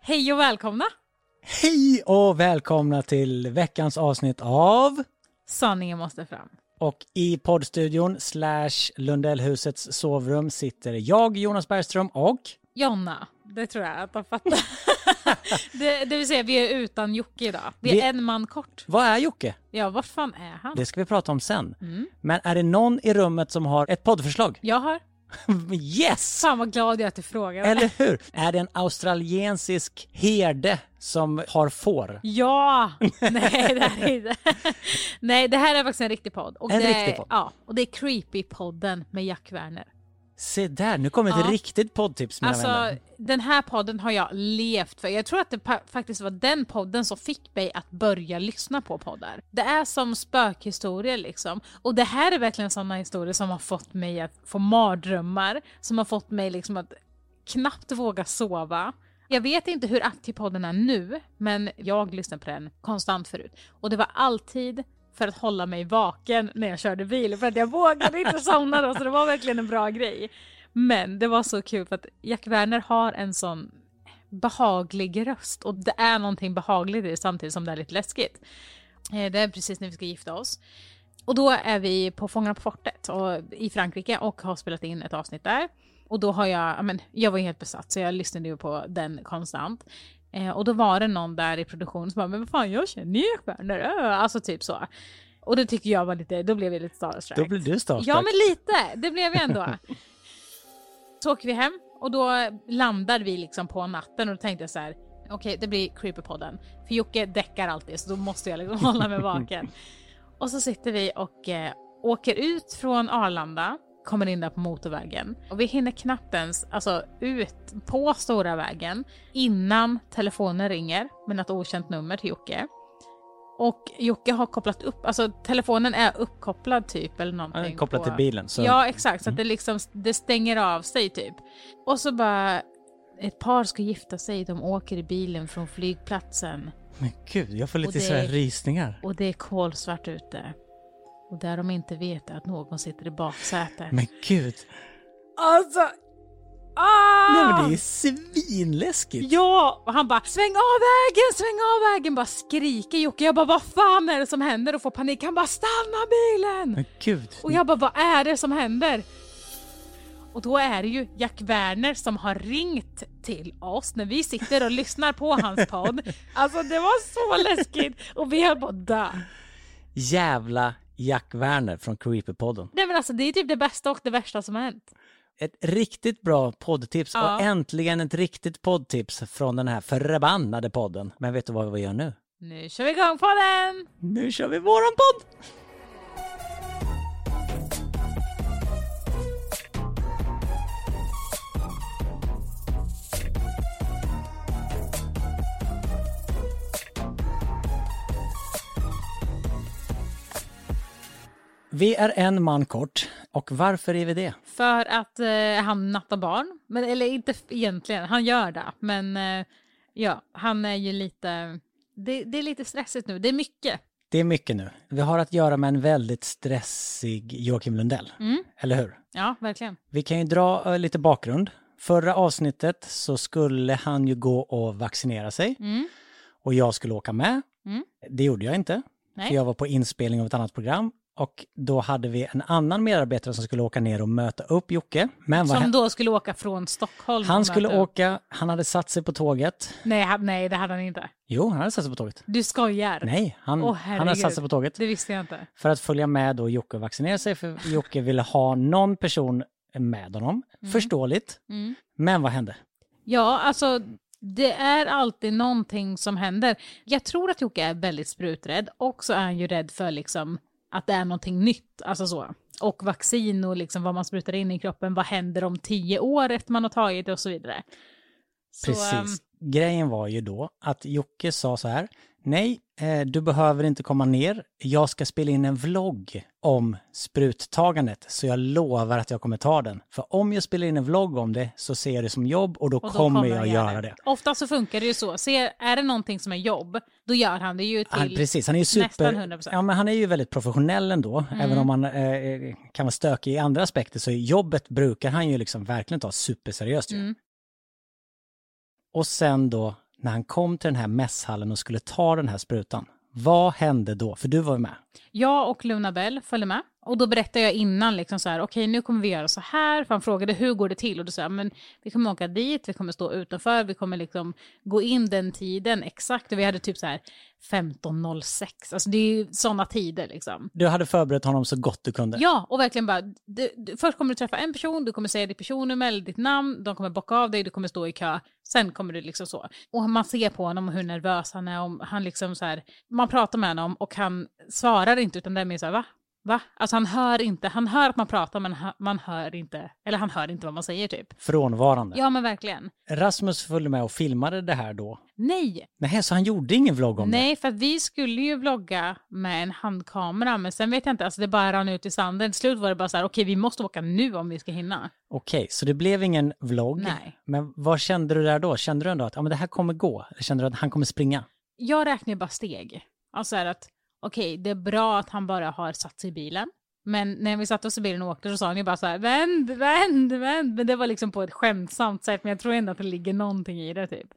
Hej och välkomna! Hej och välkomna till veckans avsnitt av Sanningen måste fram. och i poddstudion slash Lundellhusets sovrum sitter jag, Jonas Bergström och Jonna, det tror jag att de fattar. det, det vill säga, vi är utan Jocke idag. Vi är Vi- en man kort. vad är Jocke? Ja, vart fan är han? Det ska vi prata om sen. Mm. Men är det någon i rummet som har ett poddförslag? Jag har. Yes! Fan vad glad jag är att du frågade. Eller hur? Är det en australiensisk herde som har får? Ja! Nej, det här är inte. Nej, det här är faktiskt en riktig podd. Och En det riktig podd. Ja, och det är Creepy-podden med Jack Werner. Se där, nu kommer ett Ja. riktigt poddtips mina Alltså, vänner. den här podden har jag levt för. Jag tror att det faktiskt var den podden som fick mig att börja lyssna på poddar. Det är som spökhistorier liksom. Och det här är verkligen sådana historier som har fått mig att få mardrömmar, som har fått mig liksom att knappt våga sova. Jag vet inte hur aktiv podden är nu, men jag lyssnade på den konstant förut. Och det var alltid för att hålla mig vaken när jag körde bil, för att jag vågade inte somna då, så det var verkligen en bra grej. Men det var så kul för att Jack Werner har en sån behaglig röst och det är någonting behagligt i det samtidigt som det är lite läskigt. Eh, det är precis när vi ska gifta oss. Och då är vi på Fångarna på fortet och, i Frankrike och har spelat in ett avsnitt där. Och då har jag, men, jag var helt besatt så jag lyssnade ju på den konstant. Eh, och då var det någon där i produktionen som bara, men vad fan jag känner ju ö." alltså typ så. Och det tycker jag var lite, då blev jag lite starstruck. Då blir du starstruck. Ja men lite, det blev jag ändå. så åker vi hem och då landar vi liksom på natten och då tänkte jag så här. okej det blir Creepypodden. För Jocke däckar alltid så då måste jag liksom hålla mig vaken. och så sitter vi och eh, åker ut från Arlanda, kommer in där på motorvägen och vi hinner knappt ens alltså, ut på stora vägen innan telefonen ringer med något okänt nummer till Jocke. Och Jocke har kopplat upp, alltså telefonen är uppkopplad typ eller någonting. Ja, Kopplat på- till bilen. Så. Ja exakt, så att det liksom det stänger av sig typ. Och så bara, ett par ska gifta sig, de åker i bilen från flygplatsen Men gud, jag får lite det- sådär rysningar. och det är kolsvart ute. Och där de inte vet att någon sitter i baksätet. Men gud. Alltså! Ah! Nej men det är svinläskigt. Ja! Och han bara sväng av vägen, sväng av vägen! Bara skriker Jocke. Jag bara vad fan är det som händer? Och får panik. Han bara stanna bilen! Men gud. Och jag bara, vad är det som händer? Och då är det ju Jack Werner som har ringt till oss när vi sitter och lyssnar på hans podd. Alltså det var så läskigt och vi höll på att dö. Jävla Jack Werner från Creepypodden. Nej men alltså det är typ det bästa och det värsta som har hänt. Ett riktigt bra poddtips Ja. och äntligen ett riktigt poddtips från den här förbannade podden. Men vet du vad vi gör nu? Nu kör vi igång på den! Nu kör vi våran podd! Vi är en man kort. Och varför är vi det? För att eh, han nattar barn. Men, eller inte egentligen, han gör det. Men eh, ja, han är ju lite... Det, det är lite stressigt nu, det är mycket. Det är mycket nu. Vi har att göra med en väldigt stressig Joakim Lundell. Mm. Eller hur? Ja, verkligen. Vi kan ju dra eh, lite bakgrund. Förra avsnittet så skulle han ju gå och vaccinera sig Mm. och jag skulle åka med. Mm. Det gjorde jag inte, Nej. för jag var på inspelning av ett annat program och då hade vi en annan medarbetare som skulle åka ner och möta upp Jocke. Men Som då skulle åka från Stockholm. Han skulle upp. åka, han hade satt sig på tåget. Nej, han, nej, det hade han inte. Jo, han hade satt sig på tåget. Du skojar. Nej, han, Åh, han hade satt sig på tåget Det visste jag inte. för att följa med då Jocke och vaccinera sig, för Jocke ville ha någon person med honom. Förståeligt. Mm. Men vad hände? Ja, alltså det är alltid någonting som händer. Jag tror att Jocke är väldigt spruträdd och så är han ju rädd för liksom att det är någonting nytt, alltså så. Och vaccin och liksom vad man sprutar in i kroppen, vad händer om tio år efter man har tagit det och så vidare. Så, Precis. ehm, Grejen var ju då att Jocke sa så här, nej, eh, du behöver inte komma ner, jag ska spela in en vlogg om spruttagandet, så jag lovar att jag kommer ta den. För om jag spelar in en vlogg om det så ser jag det som jobb och då, och då kommer jag göra det. Ofta så funkar det ju så. Ser, är det någonting som är jobb, då gör han det ju till... Han, precis, han är ju super... nästan 100%. Ja, men han är ju väldigt professionell ändå, Mm. även om han eh, kan vara stökig i andra aspekter, så jobbet brukar han ju liksom verkligen ta superseriöst ju. Mm. Och sen då när han kom till den här mässhallen och skulle ta den här sprutan. Vad hände då? För du var ju med. Jag och Luna Bell följde med. Och då berättade jag innan, liksom så här, okej nu kommer vi göra så här. För han frågade hur går det till? Och då sa jag, men vi kommer åka dit, vi kommer stå utanför, vi kommer liksom gå in den tiden exakt. Och vi hade typ så här 15.06, alltså det är ju sådana tider liksom. Du hade förberett honom så gott du kunde. Ja, och verkligen bara, du, du, först kommer du träffa en person, du kommer säga ditt personnummer eller ditt namn, de kommer bocka av dig, du kommer stå i kö, sen kommer du liksom så. Och man ser på honom hur nervös han är, om han liksom så här, man pratar med honom och han svarar inte utan det är mer så här, va? Va? Alltså han hör inte, han hör att man pratar men man hör inte, eller han hör inte vad man säger typ. Frånvarande. Ja men verkligen. Rasmus följde med och filmade det här då. Nej, Nej, så han gjorde ingen vlogg om det? nej för att vi skulle ju vlogga med en handkamera men sen vet jag inte, alltså det bara rann ut i sanden. Till slut var det bara så här, okej vi måste åka nu om vi ska hinna. Okej, så det blev ingen vlogg. Nej. Men vad kände du där då? Kände du ändå att ja, men det här kommer gå? Eller kände du att han kommer springa? Jag räknar ju bara steg. Alltså är att, okej det är bra att han bara har satt sig i bilen. Men när vi satte oss i bilen och åkte så sa han ju bara så här, vänd, vänd, vänd. Men det var liksom på ett skämtsamt sätt, men jag tror ändå att det ligger någonting i det typ.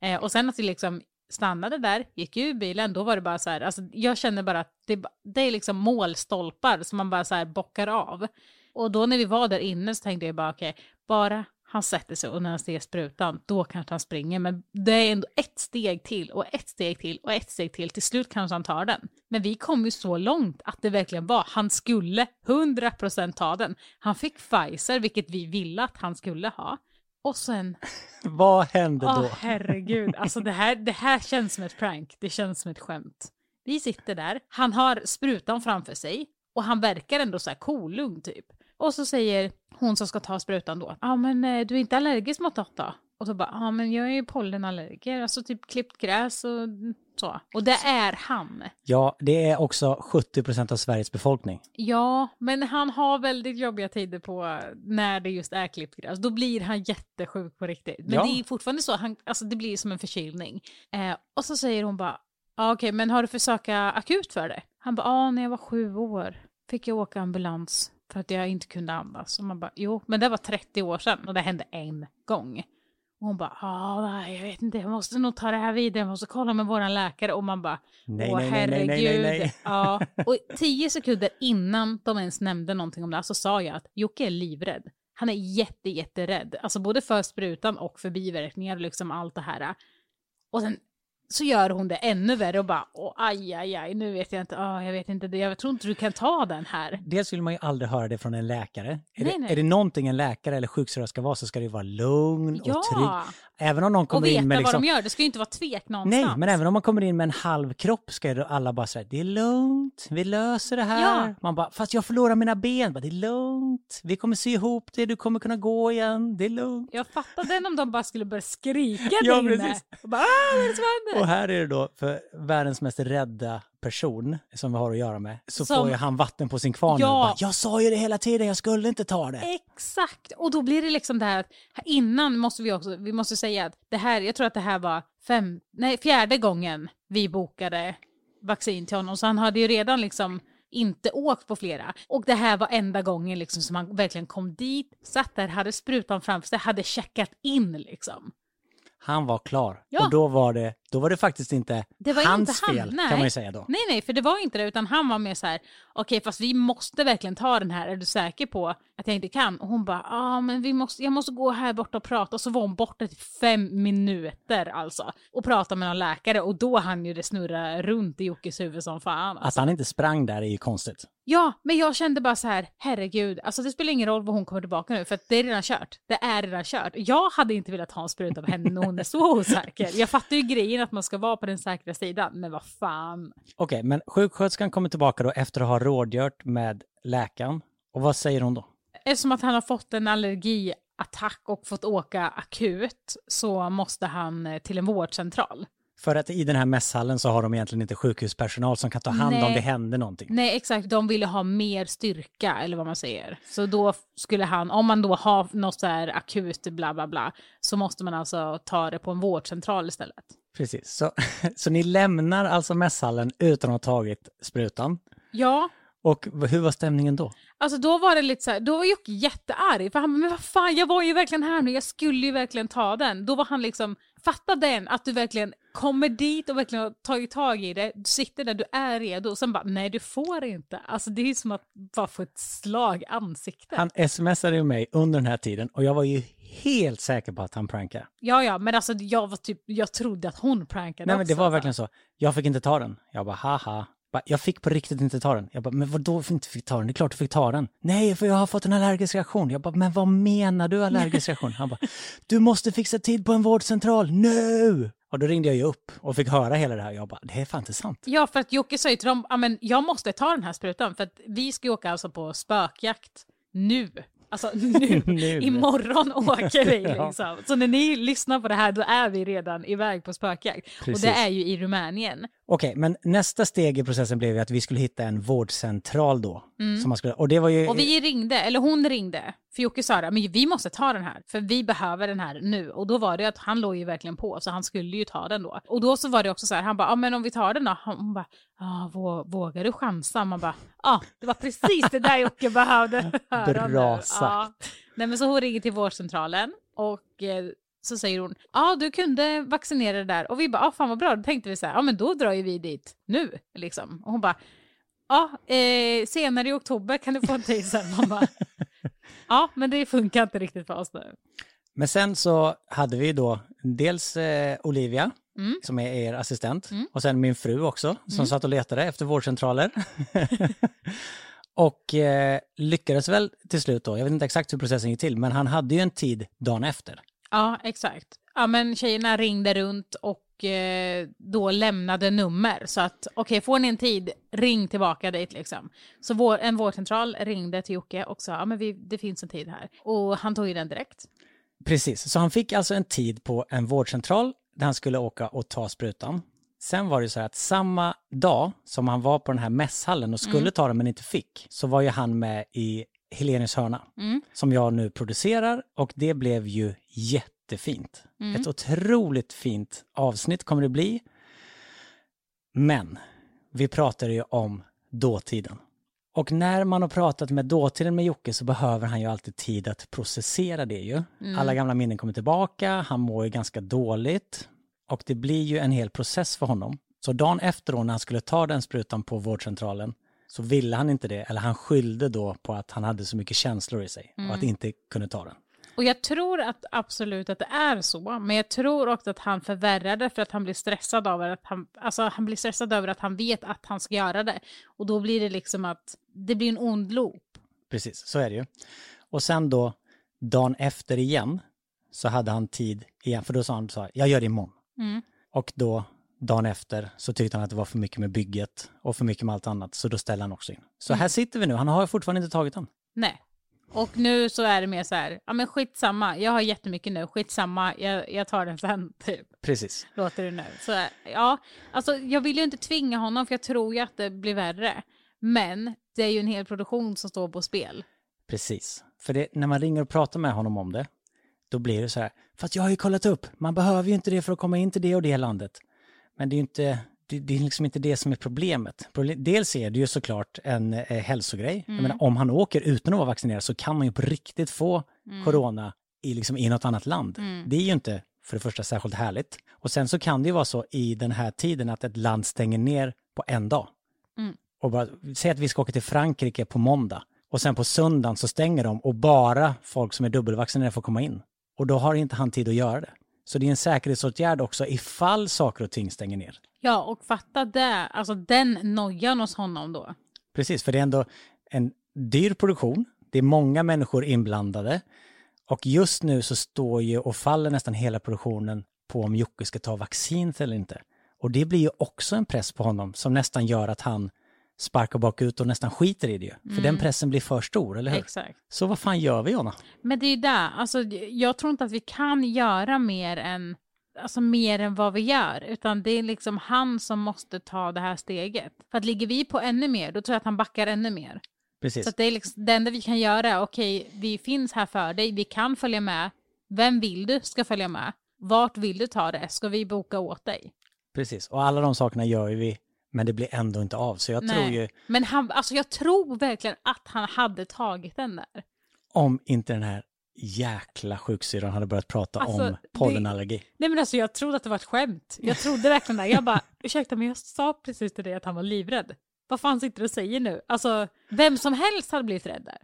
Eh, och sen att vi liksom stannade där, gick ur bilen, då var det bara så här, alltså jag känner bara att det, det är liksom målstolpar som man bara så här bockar av. Och då när vi var där inne så tänkte jag bara okej, bara han sätter sig och när han ser sprutan, då kanske han springer. Men det är ändå ett steg till och ett steg till och ett steg till. Till slut kanske han tar den. Men vi kom ju så långt att det verkligen var, han skulle 100% ta den. Han fick Pfizer, vilket vi ville att han skulle ha. Och sen, Vad hände då? herregud, alltså det här, det här känns som ett prank, det känns som ett skämt. Vi sitter där, han har sprutan framför sig och han verkar ändå så här kolugn typ. Och så säger hon som ska ta sprutan då, ja men eh, du är inte allergisk mot något då? Och så bara, ja men jag är ju pollenallergiker, alltså typ klippt gräs och så. Och det är han. Ja, det är också 70% av Sveriges befolkning. Ja, men han har väldigt jobbiga tider på när det just är klippt gräs. Då blir han jättesjuk på riktigt. Men Ja. det är fortfarande så, han, alltså det blir som en förkylning. Eh, och så säger hon bara, ja okej, men har du försökt akut för det? Han bara, ja när jag var sju år fick jag åka ambulans för att jag inte kunde andas. Och man bara, jo, men det var 30 år sedan och det hände en gång. Och hon bara, ja, nej, jag vet inte, jag måste nog ta det här vidare, jag måste kolla med våran läkare. Och man bara, Nej, åh nej, nej, nej, herregud. nej, nej. Ja, och tio sekunder innan de ens nämnde någonting om det så sa jag att Jocke är livrädd. Han är jätte, jätterädd. Alltså både för sprutan och för biverkningar och liksom allt det här. Och sen så gör hon det ännu värre och bara, åh, aj, aj, aj, nu vet jag inte, åh, jag vet inte, jag tror inte du kan ta den här. Dels vill man ju aldrig höra det från en läkare. Är, Nej, det, nej. är det någonting en läkare eller sjuksköterska ska vara så ska det vara lugn och trygg. Ja, Även om någon och kommer veta in med vad liksom... de gör. Det ska ju inte vara tvek någonstans. Nej, men även om man kommer in med en halv kropp ska alla bara säga det är lugnt, vi löser det här. Ja. Man bara, fast jag förlorar mina ben. Bara, det är lugnt, vi kommer sy ihop det, du kommer kunna gå igen, det är lugnt. Jag fattar den om de bara skulle börja skrika Ja, där inne. precis. Och bara, ah, vad är det som händer? Och här är det då, för världens mest rädda person som vi har att göra med, så Som- får ju han vatten på sin kvarn Ja. Bara, jag sa ju det hela tiden, jag skulle inte ta det. Exakt, och då blir det liksom det här att innan måste vi också, vi måste säga att det här, jag tror att det här var fem, nej fjärde gången vi bokade vaccin till honom, så han hade ju redan liksom inte åkt på flera. Och det här var enda gången liksom som han verkligen kom dit, satt där, hade sprutan framför sig, hade checkat in liksom. Han var klar. Ja. Och då var det, då var det faktiskt inte Det var hans inte han, fel, nej. kan man ju säga då. Nej, nej, för det var inte det, utan han var mer så här, okej, fast vi måste verkligen ta den här, är du säker på att jag inte kan? Och hon bara, ja, men vi måste, jag måste gå här borta och prata, och så var hon borta i fem minuter alltså, och prata med någon läkare, och då hann ju det snurra runt i Jockes huvud som fan. Att Alltså. han inte sprang där är ju konstigt. Ja, men jag kände bara så här, herregud, alltså det spelar ingen roll vad hon kommer tillbaka nu, för det är redan kört. Det är redan kört. Jag hade inte velat ha en spruta av henne när hon är så osäker. Jag fattar ju grejen att man ska vara på den säkra sidan, men vad fan. Okej, men sjuksköterskan kommer tillbaka då efter att ha rådgjort med läkaren. Och vad säger hon då? Eftersom att han har fått en allergiattack och fått åka akut så måste han eh, till en vårdcentral. För att i den här mässhallen så har de egentligen inte sjukhuspersonal som kan ta hand om Nej. det händer någonting. Nej exakt, de ville ha mer styrka eller vad man säger. Så då skulle han, om man då har något så här akut bla bla bla, så måste man alltså ta det på en vårdcentral istället. Precis, så, så ni lämnar alltså mässhallen utan att ha tagit sprutan. Ja, Och hur var stämningen då? Alltså då var det lite så här, då var Jocke jättearg för han men vad fan jag var ju verkligen här nu, jag skulle ju verkligen ta den. Då var han liksom fatta den, att du verkligen kommer dit och verkligen har tagit tag i det, du sitter där, du är redo och sen bara nej du får inte. Alltså det är som att bara få ett slag i ansiktet. Han smsade ju mig under den här tiden och jag var ju helt säker på att han prankade. Ja, ja, men alltså jag var typ, jag trodde att hon prankade Nej men det också, var va? verkligen så. Jag fick inte ta den. Jag bara haha. Jag fick på riktigt inte ta den. Jag bara, men vadå för inte fick ta den? Det är klart du fick ta den. Nej, för jag har fått en allergisk reaktion. Jag bara, men vad menar du allergisk reaktion? Han bara, du måste fixa tid på en vårdcentral nu! Och då ringde jag ju upp och fick höra hela det här. Jag bara, det är fan inte sant. Ja, för att Jocke sa ju till dem, ja men jag måste ta den här sprutan för att vi ska ju åka alltså på spökjakt nu. Alltså nu, Nu. imorgon åker vi Ja. liksom. Så när ni lyssnar på det här då är vi redan iväg på spökjakt. Och Precis. det är ju i Rumänien. Okej, men nästa steg i processen blev ju att vi skulle hitta en vårdcentral då. Som man skulle, och det var ju... Och vi ringde, eller hon ringde, för Jocke sa det, men vi måste ta den här, för vi behöver den här nu. Och då var det att han låg ju verkligen på, så han skulle ju ta den då. Och då så var det också så här, han bara, ja men om vi tar den då? Hon bara, vå- vågar du chansa? Man bara, ja det var precis det där Jocke behövde höra Bra nu. sagt. Ja. Nej men så hon ringer till vårdcentralen och eh, så säger hon, ja du kunde vaccinera det där. Och vi bara, ja fan vad bra, då tänkte vi så här, ja men då drar ju vi dit nu liksom. Och hon bara, Ja, eh, senare i oktober kan du få en tid sen. Man bara, ja, men det funkar inte riktigt för oss nu. Men sen så hade vi då dels eh, Olivia, Mm. som är er assistent, och sen min fru också, som satt och letade efter vårdcentraler. och eh, lyckades väl till slut då, jag vet inte exakt hur processen gick till, men han hade ju en tid dagen efter. Ja, exakt. Ja, men tjejerna ringde runt och eh, då lämnade nummer. Så att, okej, får ni en tid, ring tillbaka dit liksom. Så vår, en vårdcentral ringde till Jocke och sa, ja men vi, det finns en tid här. Och han tog ju den direkt. Precis, så han fick alltså en tid på en vårdcentral där han skulle åka och ta sprutan. Sen var det så här att samma dag som han var på den här mässhallen och skulle ta den men inte fick, så var ju han med i Helenius hörna, som jag nu producerar och det blev ju jättefint. Ett otroligt fint avsnitt kommer det bli. Men vi pratar ju om dåtiden. Och när man har pratat med dåtiden med Jocke så behöver han ju alltid tid att processera det ju. Alla gamla minnen kommer tillbaka, han mår ju ganska dåligt och det blir ju en hel process för honom. Så dagen efter då när han skulle ta den sprutan på vårdcentralen så ville han inte det, eller han skyllde då på att han hade så mycket känslor i sig och att inte kunde ta den. Och jag tror att absolut att det är så, men jag tror också att han förvärrade för att han blir stressad över att han, alltså han blir stressad över att han vet att han ska göra det. Och då blir det liksom att det blir en ond loop. Precis, så är det ju. Och sen då, dagen efter igen, så hade han tid igen, för då sa han så här, jag gör det imorgon. Och då, dagen efter, så tyckte han att det var för mycket med bygget och för mycket med allt annat, så då ställde han också in. Så här sitter vi nu, han har fortfarande inte tagit den. Nej. Och nu så är det mer så här, ja men skitsamma, jag har jättemycket nu, skitsamma, jag, jag tar den sen, typ. Precis. Låter det nu. Så ja, alltså jag vill ju inte tvinga honom för jag tror ju att det blir värre. Men det är ju en hel produktion som står på spel. Precis. För det, när man ringer och pratar med honom om det, då blir det så här, fast jag har ju kollat upp, man behöver ju inte det för att komma in till det och det landet. Men det är ju inte, det, det är liksom inte det som är problemet. Problem, dels är det ju såklart en eh, hälsogrej. Jag menar, om han åker utan att vara vaccinerad så kan man ju på riktigt få corona i, liksom, i något annat land. Det är ju inte för det första särskilt härligt. Och sen så kan det ju vara så i den här tiden att ett land stänger ner på en dag. Och bara, säg att vi ska åka till Frankrike på måndag och sen på söndagen så stänger de och bara folk som är dubbelvaccinerade får komma in. Och då har inte han tid att göra det. Så det är en säkerhetsåtgärd också ifall saker och ting stänger ner. Ja, och fatta det, alltså den nojan hos honom då. Precis, för det är ändå en dyr produktion. Det är många människor inblandade. Och just nu så står ju och faller nästan hela produktionen på om Jocke ska ta vaccinet eller inte. Och det blir ju också en press på honom som nästan gör att han sparkar bakut och nästan skiter i det ju. För den pressen blir för stor, eller hur? Exakt. Så vad fan gör vi Jonna? Men det är ju där, alltså jag tror inte att vi kan göra mer än, alltså mer än vad vi gör, utan det är liksom han som måste ta det här steget. För att ligger vi på ännu mer, då tror jag att han backar ännu mer. Precis. Så det är liksom, det enda vi kan göra är, okej, vi finns här för dig, vi kan följa med. Vem vill du ska följa med? Vart vill du ta det? Ska vi boka åt dig? Precis. Och alla de sakerna gör vi, men det blir ändå inte av. Så jag tror ju, Men han, alltså jag tror verkligen att han hade tagit den där. om inte den här jäkla sjuksyrran hade börjat prata Alltså, om pollenallergi. Nej men alltså jag trodde att det var ett skämt. Jag trodde verkligen det. Jag bara, ursäkta men jag sa precis till dig att han var livrädd. Vad fan sitter du och säger nu? Alltså, vem som helst hade blivit rädd där.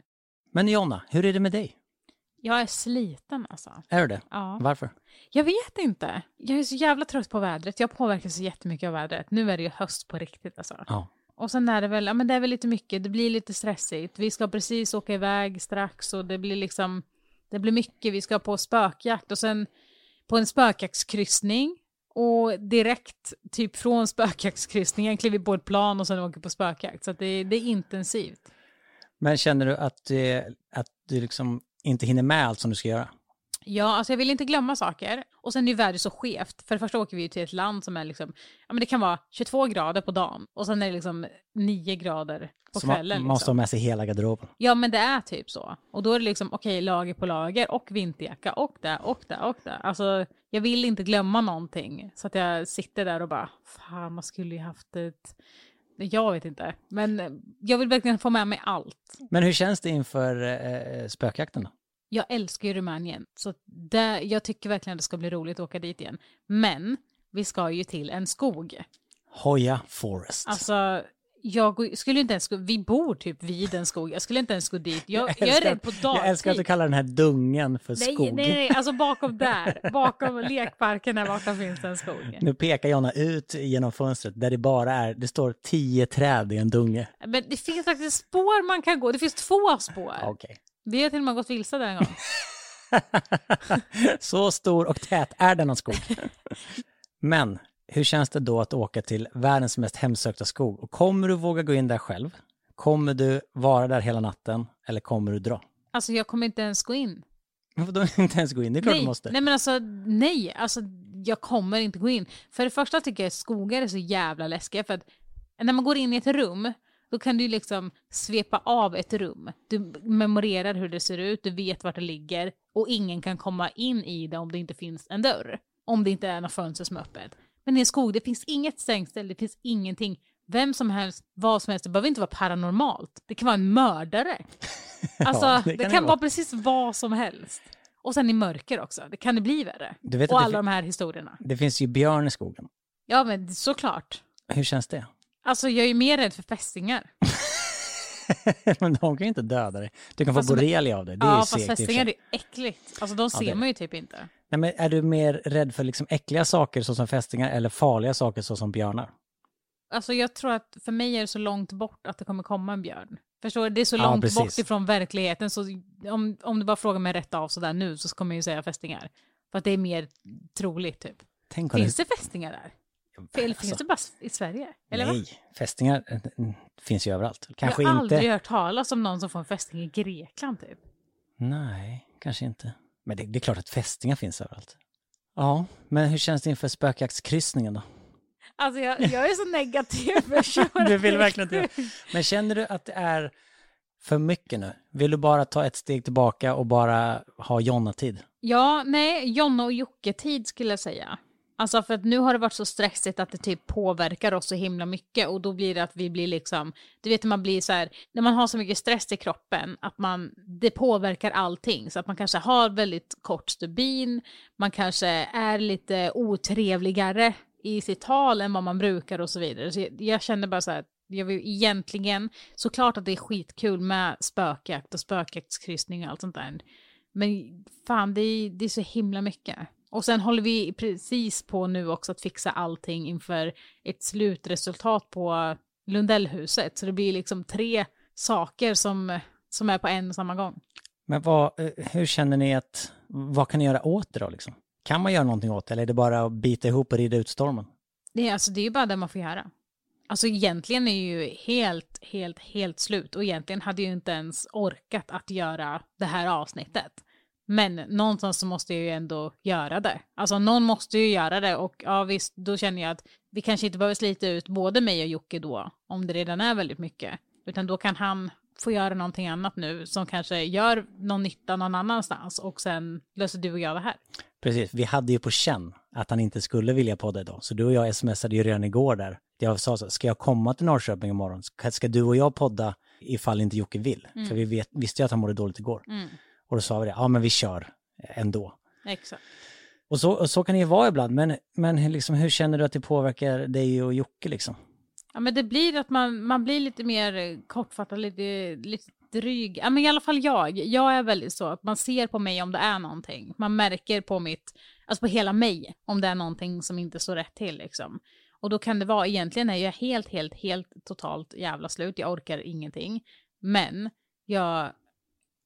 Men Jonna, hur är det med dig? Jag är sliten alltså. Är du det? Ja. Varför? Jag vet inte. Jag är så jävla trött på vädret. Jag påverkas så jättemycket av vädret. Nu är det ju höst på riktigt alltså. Ja. Och sen är det väl, ja men det är väl lite mycket, det blir lite stressigt. Vi ska precis åka iväg strax och det blir liksom, det blir mycket. Vi ska på spökjakt och sen på en spökjaktskryssning. Och direkt, typ från spökjaktskryssningen, kliver vi på ett plan och sen åker på spökjakt. Så det, det är intensivt. Men känner du att, eh, att du liksom inte hinner med allt som du ska göra? Ja, alltså jag vill inte glömma saker. Och sen är ju vädret så skevt. För det första åker vi ju till ett land som är liksom, ja men det kan vara 22 grader på dagen och sen är det liksom 9 grader på Så kvällen. man måste ha liksom. med sig hela garderoben. Ja men det är typ så. Och då är det liksom, okej, lager på lager och vinterjacka och det och det och det. Alltså, jag vill inte glömma någonting. Så att jag sitter där och bara, fan man skulle ju haft ett... Jag vet inte. Men jag vill verkligen få med mig allt. Men hur känns det inför eh, spökjakten då? Jag älskar ju Rumänien, så det, jag tycker verkligen att det ska bli roligt att åka dit igen. Men vi ska ju till en skog. Hoya Forest. Alltså, jag skulle inte ens gå, vi bor typ vid en skog, jag skulle inte ens gå dit. Jag, jag, är älskar- rädd på dagtid. Jag älskar att du kallar den här dungen för nej, skog. nej, nej, alltså bakom där, bakom lekparken där borta finns en skog. Nu pekar Jonna ut genom fönstret där det bara är, det står tio träd i en dunge. Men det finns faktiskt spår man kan gå, det finns två spår. Okej. Vi har till och med gått vilse där en gång. Så stor och tät är denna skog. Men hur känns det då att åka till världens mest hemsökta skog? Och kommer du våga gå in där själv? Kommer du vara där hela natten eller kommer du dra? Alltså jag kommer inte ens gå in. Varför då inte ens gå in? Det är klart nej, du måste. nej men alltså nej, alltså jag kommer inte gå in. För det första tycker jag att skogar är så jävla läskiga för att när man går in i ett rum då kan du liksom svepa av ett rum. Du memorerar hur det ser ut, du vet vart det ligger och ingen kan komma in i det om det inte finns en dörr. Om det inte är något fönster som är öppet. Men i en skog, det finns inget stängsel, det finns ingenting. Vem som helst, vad som helst, det behöver inte vara paranormalt. Det kan vara en mördare. Alltså, Ja, det, det kan kan, det vara vara. precis vad som helst. Och sen i mörker också, det kan det bli värre. Och alla de här historierna. det finns ju björn i skogen. Ja men såklart. Hur känns det? Alltså jag är ju mer rädd för fästingar. Men de kan ju inte döda dig. Du kan Fast få borrelia av det. Det är ja ju fast fästingar är äckligt. Alltså de Ja, ser är man ju typ inte. Nej, men är du mer rädd för liksom äckliga saker såsom fästingar eller farliga saker såsom björnar? Alltså jag tror att för mig är det så långt bort att det kommer komma en björn. Förstår du? Det är så Ja, långt precis. bort ifrån verkligheten så om, om du bara frågar mig rätt av sådär nu så kommer jag ju säga fästingar. För att det är mer troligt typ. Tänk Finns det fästingar där? Eller Alltså, finns det bara i Sverige? Eller va? Nej, fästingar eh, finns ju överallt. Kanske jag har inte. aldrig hört talas om någon som får en fästing i Grekland typ. Nej, kanske inte. Men det, det är klart att fästingar finns överallt. Ja, men hur känns det inför spökjaktskryssningen då? Alltså jag, jag är så negativ person. Du vill verkligen inte Men känner du att det är för mycket nu? Vill du bara ta ett steg tillbaka och bara ha Jonna-tid? Ja, nej, Jonna och Jocke-tid skulle jag säga. Alltså för att nu har det varit så stressigt att det typ påverkar oss så himla mycket och då blir det att vi blir liksom, du vet när man blir så här, när man har så mycket stress i kroppen att man, det påverkar allting så att man kanske har väldigt kort stubin, man kanske är lite otrevligare i sitt tal än vad man brukar och så vidare. Så jag, jag känner bara så här, jag vill egentligen, såklart att det är skitkul med spökjakt och spökjaktskryssning och allt sånt där. Men fan, det är, det är så himla mycket. Och sen håller vi precis på nu också att fixa allting inför ett slutresultat på Lundellhuset. Så det blir liksom tre saker som, som är på en och samma gång. Men vad, eh, hur känner ni att, vad kan ni göra åt det då liksom? Kan man göra någonting åt det eller är det bara att bita ihop och rida ut stormen? Det är, alltså, det är ju bara det man får göra. Alltså egentligen är ju helt, helt, helt slut och egentligen hade jag ju inte ens orkat att göra det här avsnittet. Men någonstans så måste jag ju ändå göra det. Alltså någon måste ju göra det och ja visst, då känner jag att vi kanske inte behöver slita ut både mig och Jocke då, om det redan är väldigt mycket. Utan då kan han få göra någonting annat nu som kanske gör någon nytta någon annanstans och sen löser du och jag det här. Precis, vi hade ju på känn att han inte skulle vilja podda idag. Så du och jag smsade ju redan igår där. Jag sa så, ska jag komma till Norrköping imorgon? Ska, du och jag podda ifall inte Jocke vill? För vi vet, visste ju att han mådde dåligt igår. Mm. Och då sa vi det, ja men vi kör ändå. Exakt. Och så, och så kan det ju vara ibland, men, men liksom, hur känner du att det påverkar dig och Jocke liksom? Ja men det blir att man, man blir lite mer kortfattad, lite, lite dryg. Ja men i alla fall jag. Jag är väldigt så att man ser på mig om det är någonting. Man märker på mitt, alltså på hela mig, om det är någonting som inte står rätt till liksom. Och då kan det vara, egentligen är jag helt, helt, helt totalt jävla slut. Jag orkar ingenting. Men jag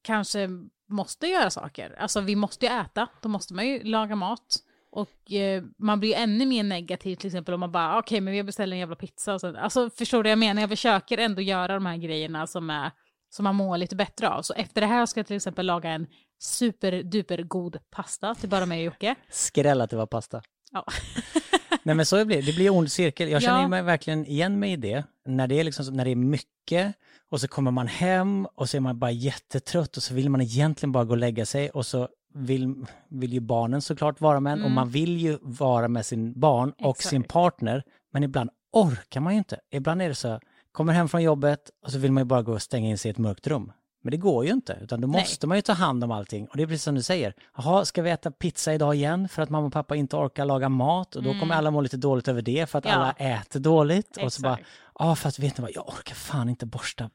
kanske måste göra saker. Alltså vi måste ju äta, då måste man ju laga mat. Och eh, man blir ju ännu mer negativ till exempel om man bara, okej okay, men vi beställer en jävla pizza. Och så, alltså förstår du vad jag menar? Jag försöker ändå göra de här grejerna som, är, som man mår lite bättre av. Så efter det här ska jag till exempel laga en superduper god pasta till bara mig och Jocke. Skräll att det var pasta. Ja. Nej men så blir det, det blir ond cirkel. Jag känner ja. mig verkligen igen mig i det. När det är liksom, när det är mycket och så kommer man hem och så är man bara jättetrött och så vill man egentligen bara gå och lägga sig och så vill, vill ju barnen såklart vara med mm. och man vill ju vara med sin barn och Exakt. sin partner. Men ibland orkar man ju inte. Ibland är det så, kommer hem från jobbet och så vill man ju bara gå och stänga in sig i ett mörkt rum. Men det går ju inte, utan då måste Nej. man ju ta hand om allting. Och det är precis som du säger, jaha, ska vi äta pizza idag igen för att mamma och pappa inte orkar laga mat? Och då mm. kommer alla må lite dåligt över det för att ja. alla äter dåligt. Exakt. Och så bara, ja fast vet ni vad, jag orkar fan inte borsta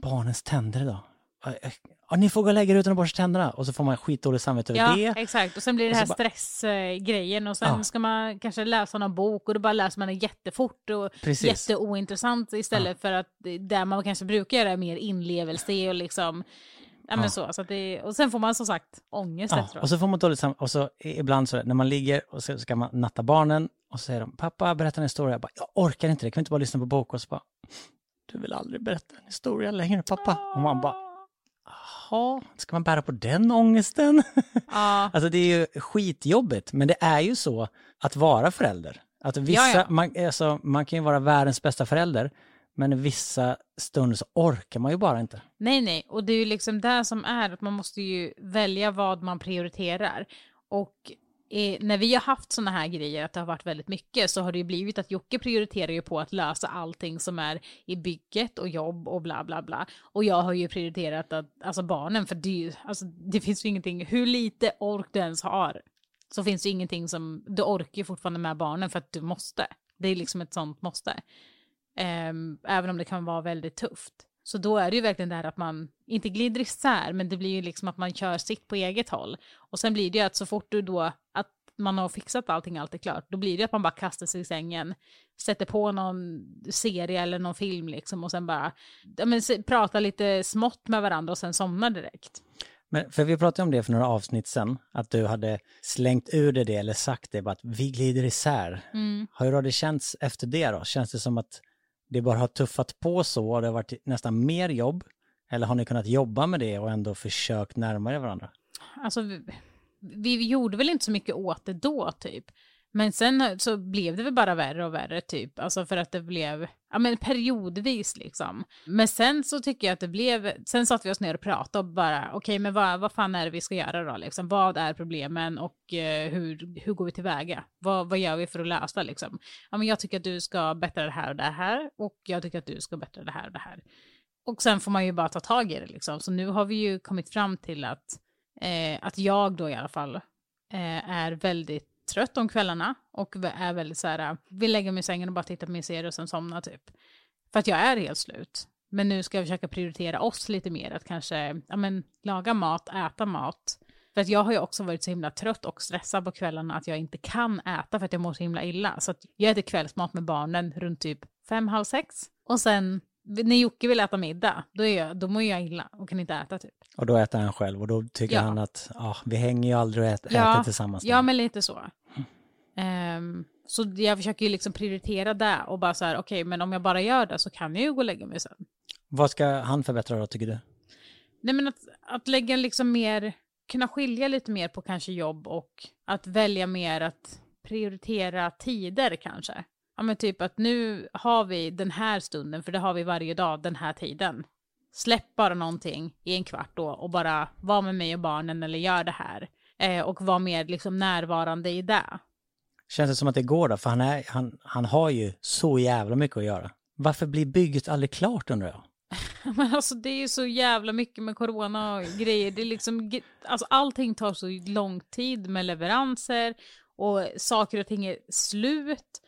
barnens tänder idag ja, ni får gå och lägga er utan att borsta tänderna. Och så får man skitdåligt samvete över ja, det. exakt. Och sen blir det här stressgrejen och sen ja. ska man kanske läsa någon bok och då bara läser man det jättefort och Precis. jätteointressant istället ja. för att det man kanske brukar göra mer inlevelse och liksom Ja, men så, så det, och sen får man som sagt ångest ja, efteråt. Och så får man dåligt samvete. Och så ibland så när man ligger och så ska man natta barnen och så säger de pappa berätta en historia. Jag bara, jag orkar inte det, kan vi inte bara lyssna på bok? Och så bara, du vill aldrig berätta en historia längre pappa. Och man bara, jaha, ska man bära på den ångesten? Ja. alltså det är ju skitjobbigt, men det är ju så att vara förälder. Att vissa, ja, ja. Man, alltså, man kan ju vara världens bästa förälder, men vissa stunder så orkar man ju bara inte. Nej, nej, och det är ju liksom det som är att man måste ju välja vad man prioriterar. Och eh, när vi har haft sådana här grejer, att det har varit väldigt mycket, så har det ju blivit att Jocke prioriterar ju på att lösa allting som är i bygget och jobb och bla bla bla. Och jag har ju prioriterat att, alltså barnen, för det, alltså, det finns ju ingenting, hur lite ork du ens har, så finns det ju ingenting som, du orkar ju fortfarande med barnen för att du måste. Det är liksom ett sånt måste. Um, även om det kan vara väldigt tufft. Så då är det ju verkligen det här att man inte glider isär, men det blir ju liksom att man kör sitt på eget håll. Och sen blir det ju att så fort du då, att man har fixat allting, allt är klart, då blir det att man bara kastar sig i sängen, sätter på någon serie eller någon film liksom och sen bara ja, men, prata lite smått med varandra och sen somnar direkt. Men för vi pratade om det för några avsnitt sen, att du hade slängt ur dig det eller sagt det, bara att vi glider isär. Mm. Hur det känts efter det då? Känns det som att det bara har tuffat på så och det har varit nästan mer jobb? Eller har ni kunnat jobba med det och ändå försökt närma er varandra? Alltså, vi, vi gjorde väl inte så mycket åt det då typ. Men sen så blev det väl bara värre och värre typ, alltså för att det blev, ja men periodvis liksom. Men sen så tycker jag att det blev, sen satt vi oss ner och pratade och bara, okej okay, men vad, vad fan är det vi ska göra då liksom? Vad är problemen och eh, hur, hur går vi tillväga? Vad, vad gör vi för att lösa liksom? Ja men jag tycker att du ska bättra det här och det här och jag tycker att du ska bättra det här och det här. Och sen får man ju bara ta tag i det liksom. Så nu har vi ju kommit fram till att, eh, att jag då i alla fall eh, är väldigt trött om kvällarna och är väldigt så här, vill lägga mig i sängen och bara titta på min serie och sen somna typ. För att jag är helt slut. Men nu ska jag försöka prioritera oss lite mer, att kanske ja, men, laga mat, äta mat. För att jag har ju också varit så himla trött och stressad på kvällarna att jag inte kan äta för att jag mår så himla illa. Så att jag äter kvällsmat med barnen runt typ fem, halv sex. Och sen när Jocke vill äta middag, då, är jag, då mår jag illa och kan inte äta typ. Och då äter han själv och då tycker ja. han att ah, vi hänger ju aldrig och äter, ja. äter tillsammans. Ja, men lite så. Um, så jag försöker ju liksom prioritera det och bara så här, okej, okay, men om jag bara gör det så kan jag ju gå och lägga mig sen. Vad ska han förbättra då, tycker du? Nej, men att, att lägga liksom mer, kunna skilja lite mer på kanske jobb och att välja mer att prioritera tider kanske. Ja, men typ att nu har vi den här stunden, för det har vi varje dag den här tiden. Släpp bara någonting i en kvart då och bara var med mig och barnen eller gör det här. Eh, och var mer liksom närvarande i det. Känns det som att det går då? För han, är, han, han har ju så jävla mycket att göra. Varför blir bygget aldrig klart undrar jag? Men alltså det är ju så jävla mycket med corona och grejer. Det är liksom, alltså allting tar så lång tid med leveranser och saker och ting är slut.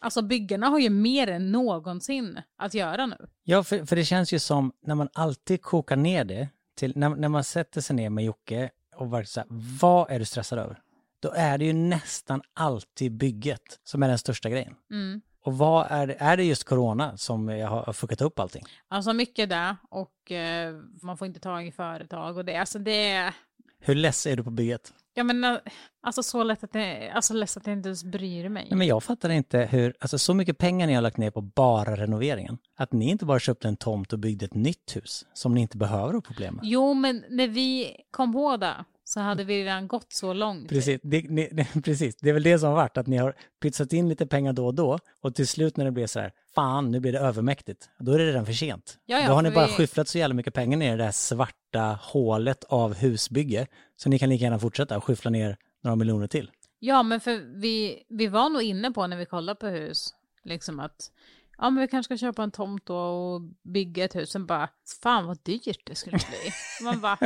Alltså byggarna har ju mer än någonsin att göra nu. Ja, för, för det känns ju som när man alltid kokar ner det till, när, när man sätter sig ner med Jocke och verkligen så här, vad är du stressad över? Då är det ju nästan alltid bygget som är den största grejen. Mm. Och vad är det, är det just corona som jag har fuckat upp allting? Alltså mycket där och eh, man får inte tag i företag och det, alltså det är, Hur less är du på bygget? jag menar, alltså så lätt att det, alltså less att jag inte ens bryr mig. Nej, men jag fattar inte hur, alltså så mycket pengar ni har lagt ner på bara renoveringen. Att ni inte bara köpte en tomt och byggde ett nytt hus som ni inte behöver ha problem med. Jo, men när vi kom på det så hade vi redan gått så långt. Precis det, ni, ni, precis, det är väl det som har varit, att ni har pytsat in lite pengar då och då och till slut när det blir så här, fan nu blir det övermäktigt, då är det redan för sent. Ja, ja, då har ni bara vi- skyfflat så jävla mycket pengar ner i det här svarta hålet av husbygge, så ni kan lika gärna fortsätta och skyffla ner några miljoner till. Ja, men för vi, vi var nog inne på när vi kollade på hus, liksom att ja, men vi kanske ska köpa en tomt då och bygga ett hus. Sen bara, fan vad dyrt det skulle bli. Man bara,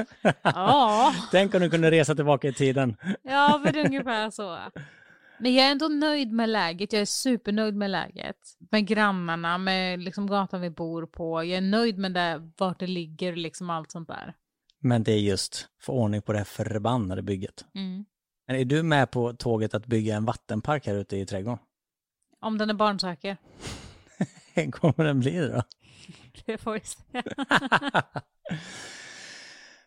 ja, Tänk om du kunde resa tillbaka i tiden. ja, men ungefär så. Men jag är ändå nöjd med läget. Jag är supernöjd med läget. Med grannarna, med liksom gatan vi bor på. Jag är nöjd med det, vart det ligger, liksom allt sånt där. Men det är just få ordning på det här förbannade bygget. Mm. Men är du med på tåget att bygga en vattenpark här ute i trädgården? Om den är barnsäker. Kommer den bli då? Det får vi se.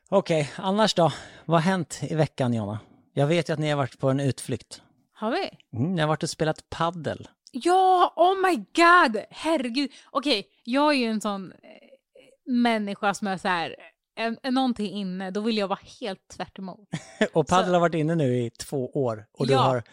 Okej, annars då? Vad har hänt i veckan, Jonna? Jag vet ju att ni har varit på en utflykt. Har vi? Mm, ni har varit och spelat paddel. Ja, oh my god! Herregud. Okej, jag är ju en sån eh, människa som är så här, är, är någonting inne, då vill jag vara helt tvärt emot. Och paddel har varit inne nu i två år. Och du Ja. har...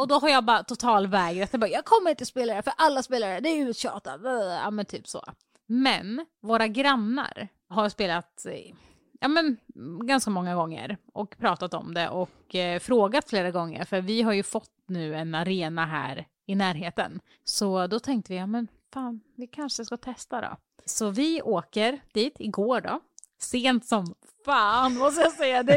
Och då har jag bara totalvägrat. Jag, bara, jag kommer inte spela det för alla spelare, det är uttjatat. Ja men typ så. Men våra grannar har spelat eh, ja, men, ganska många gånger och pratat om det och eh, frågat flera gånger för vi har ju fått nu en arena här i närheten. Så då tänkte vi, ja men fan, vi kanske ska testa då. Så vi åker dit igår då. Sent som fan måste jag säga. Det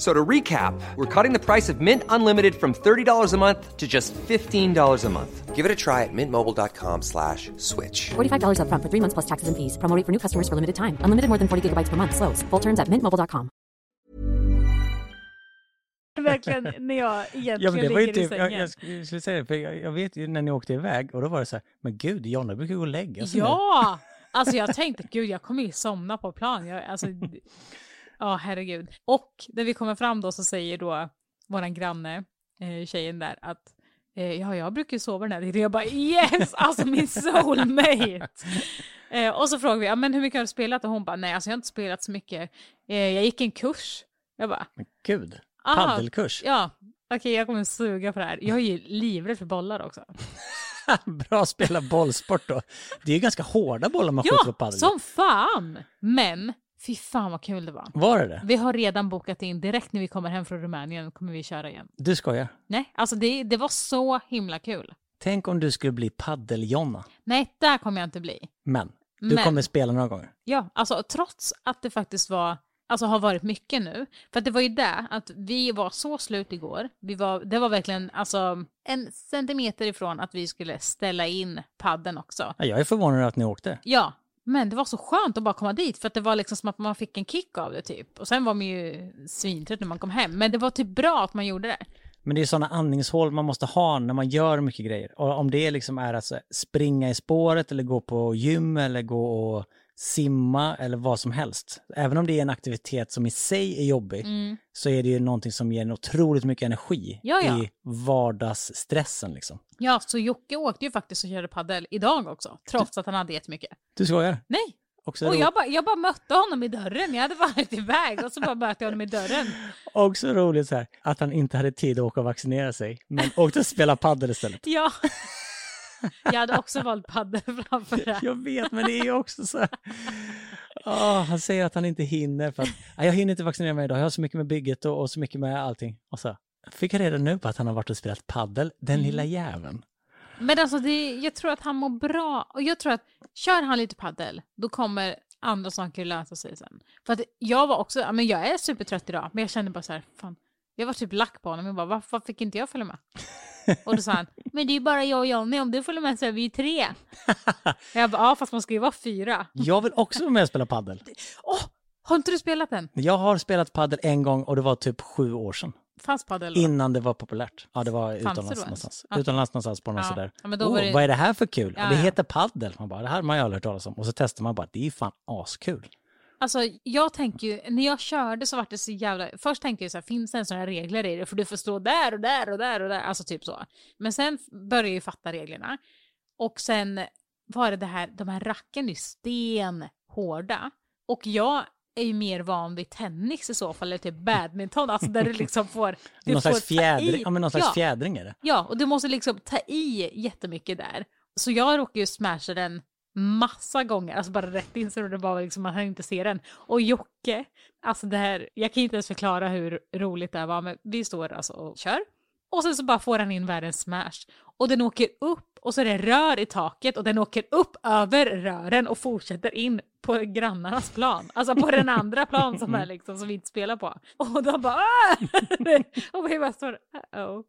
So to recap, we're cutting the price of Mint Unlimited from $30 a month to just $15 a month. Give it a try at mintmobile.com slash switch. $45 upfront for three months plus taxes and fees. Promo rate for new customers for limited time. Unlimited more than 40 gigabytes per month. Slows. Full terms at mintmobile.com. verkligen när jag egentligen Ja, men det var ju ligger i typ, jag, sängen. jag skulle- säga det, för jag, jag vet ju när ni åkte iväg och då var det så här, men gud, Jonna brukar gå och lägga sig nu. Ja! Alltså jag tänkte, gud jag kommer ju somna på plan. Jag, alltså, ja herregud. Och när vi kommer fram då så säger då våran granne, eh, tjejen där, att eh, ja, jag brukar ju sova den här tiden. Jag bara yes! Alltså min soulmate! eh, och så frågar vi, ja, men hur mycket har du spelat? Och hon bara, nej alltså jag har inte spelat så mycket. Eh, jag gick en kurs. Jag bara, Gud, Aha. paddelkurs. ja, okej jag kommer suga på det här. Jag är ju livrädd för bollar också. Bra att spela bollsport då. Det är ju ganska hårda bollar man skjuter på Ja, padel. som fan! Men, fy fan vad kul det var. Var det det? Vi har redan bokat in, direkt när vi kommer hem från Rumänien kommer vi köra igen. Du skojar? Nej, alltså det, det var så himla kul. Tänk om du skulle bli paddel-Jonna. Nej, där kommer jag inte bli. Men, du Men- kommer spela några gånger. Ja, alltså trots att det faktiskt var, alltså har varit mycket nu. För det var ju det, att vi var så slut igår. Vi var, det var verkligen alltså en centimeter ifrån att vi skulle ställa in padden också. Ja, jag är förvånad att ni åkte. Ja, men det var så skönt att bara komma dit för att det var liksom som att man fick en kick av det typ. Och sen var man ju svintrött när man kom hem. Men det var typ bra att man gjorde det. Men det är sådana andningshål man måste ha när man gör mycket grejer. Och om det liksom är att springa i spåret eller gå på gym eller gå och simma eller vad som helst. Även om det är en aktivitet som i sig är jobbig så är det ju någonting som ger en otroligt mycket energi Mm. Ja, ja. i vardagsstressen liksom. Ja, så Jocke åkte ju faktiskt och körde paddel idag också, trots att han hade jättemycket. Du skojar? Nej! Också, Och jag bara, jag bara mötte honom i dörren, jag hade varit iväg och så bara mötte jag honom i dörren. också roligt så här, att han inte hade tid att åka och vaccinera sig, men åkte och spela paddel istället. Ja, Jag hade också valt padel framför det. Jag vet, men det är ju också så här... Åh, han säger att han inte hinner för att "Nej, jag hinner inte vaccinera mig idag. Jag har så mycket med bygget och, och så mycket med allting. Och så fick jag reda nu på att han har varit och spelat paddel, den lilla jäveln. Men alltså, det, jag tror att han mår bra. Och jag tror att kör han lite paddel, då kommer andra saker lösa sig sen. För att jag var också, men jag är supertrött idag, men jag kände bara så här, fan. Jag var typ lack på honom. Jag bara, varför fick inte jag följa med? Och då sa han, men det är ju bara jag och Johnny, om du följer med så är vi ju tre. Jag bara, ja fast man ska ju vara fyra. Jag vill också vara med och spela paddel. Åh, har inte du spelat den? Jag har spelat paddel en gång och det var typ sju år sedan. Fanns padel då? Innan det var populärt. Ja, det var utomlands någonstans. Ja. Utomlands någonstans på någon Ja. sådär. Ja, oh, det- Vad är det här för kul? Ja, det heter paddel. Man bara, det här har man ju aldrig hört talas om. Och så testar man bara, det är ju fan askul. Alltså jag tänker ju, när jag körde så var det så jävla, först tänkte jag så här, finns det ens några regler i det? För du får stå där och där och där och där, alltså typ så. Men sen började jag ju fatta reglerna. Och sen var det det här, de här racken är ju stenhårda. Och jag är ju mer van vid tennis i så fall, eller typ badminton, alltså där du liksom får... Du någon får slags, fjädring, ja, men någon slags ja, fjädring är det. Ja, och du måste liksom ta i jättemycket där. Så jag råkade ju smasha den massa gånger, alltså bara rätt in så det bara liksom, man hann inte se den. Och Jocke, alltså det här, jag kan inte ens förklara hur roligt det var, men vi står alltså och kör. Och sen så bara får han in världens smash. Och den åker upp och så är det rör i taket och den åker upp över rören och fortsätter in på grannarnas plan. Alltså på den andra plan som är liksom som vi inte spelar på. Och de bara! Och vi bara står uh-oh.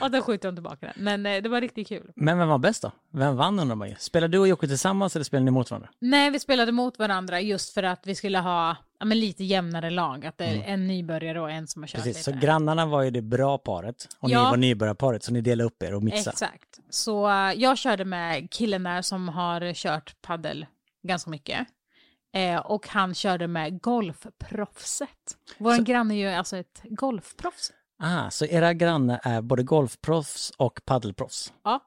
Och då skjuter de tillbaka den. Men eh, det var riktigt kul. Men vem var bäst då? Vem vann undrar man ju. Spelar du och Jocke tillsammans eller spelar ni mot varandra? Nej, vi spelade mot varandra just för att vi skulle ha ja, men lite jämnare lag. Att det är en nybörjare och en som har kört Precis, så lite. grannarna var ju det bra paret och Ja. ni var nybörjarparet så ni delade upp er och mixade. Exakt. Så eh, jag körde med killen där som har kört paddel ganska mycket. Eh, och han körde med golfproffset. Vår granne är ju alltså ett golfproffs. Ah, så era grannar är både golfproffs och paddelproffs? Ja.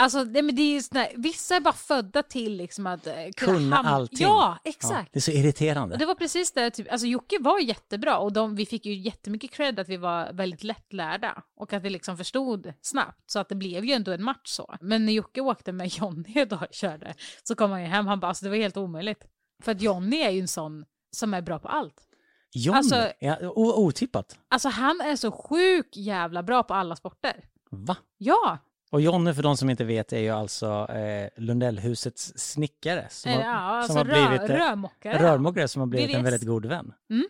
Alltså, det, men det är ju såna, vissa är bara födda till liksom att eh, kunna, Kunna ham- allting. Ja, Ja, exakt. det är så irriterande. Och det var precis det, typ, alltså Jocke var jättebra och de, vi fick ju jättemycket cred att vi var väldigt lättlärda och att vi liksom förstod snabbt så att det blev ju ändå en match så. Men när Jocke åkte med Jonny och körde så kom han ju hem, han bara alltså det var helt omöjligt. För att Jonny är ju en sån som är bra på allt. Johnny, alltså- ja, otippat. Alltså han är så sjukt jävla bra på alla sporter. Va? Ja, Och Jonny, för de som inte vet, är ju alltså eh, Lundellhusets snickare. Som, eh, har, ja som alltså har rör, blivit, eh, rörmokare. rörmokare som har blivit en väldigt god vän. Mm.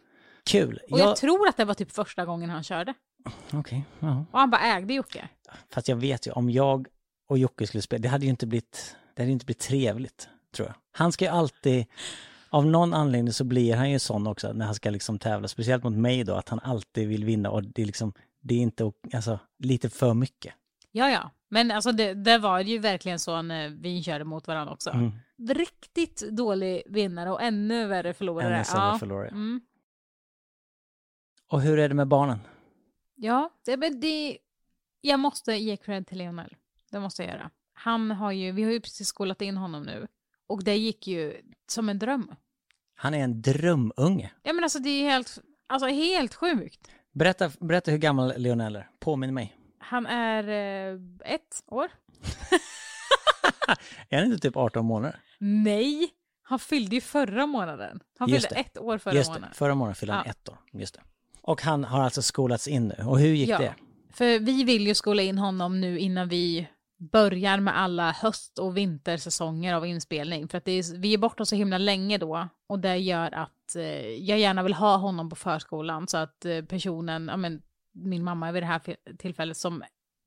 Kul. Och Jag- jag tror att det var typ första gången han körde. Okej, ja. Och han bara ägde Jocke. Fast jag vet ju, om jag och Jocke skulle spela, det hade ju inte blivit, det hade inte blivit trevligt, tror jag. Han ska ju alltid, av någon anledning så blir han ju sån också när han ska liksom tävla, speciellt mot mig då, att han alltid vill vinna och det är liksom, det är inte, alltså, lite för mycket. Ja, ja. Men alltså det, det var ju verkligen så när vi körde mot varandra också. Mm. Riktigt dålig vinnare och ännu värre förlorare. Ännu sämre ja. förlorare. Mm. Och hur är det med barnen? Ja, det, men det, jag måste ge cred till Lionel. Det måste jag göra. Han har ju, vi har ju precis skolat in honom nu. Och det gick ju som en dröm. Han är en drömunge. Ja men alltså det är helt, alltså helt sjukt. Berätta, berätta hur gammal Lionel är. Påminn mig. Han är eh, ett år. Är han inte typ 18 månader? Nej, han fyllde ju förra månaden. Han Just fyllde det. ett år förra Just det, månaden. förra månaden fyllde han Ja. ett år. Just det. Och han har alltså skolats in nu. Och hur gick Ja. det? För vi vill ju skola in honom nu innan vi börjar med alla höst och vintersäsonger av inspelning. För att det är, vi är borta så himla länge då och det gör att eh, jag gärna vill ha honom på förskolan så att eh, personen, ja men min mamma vid det här tillfället som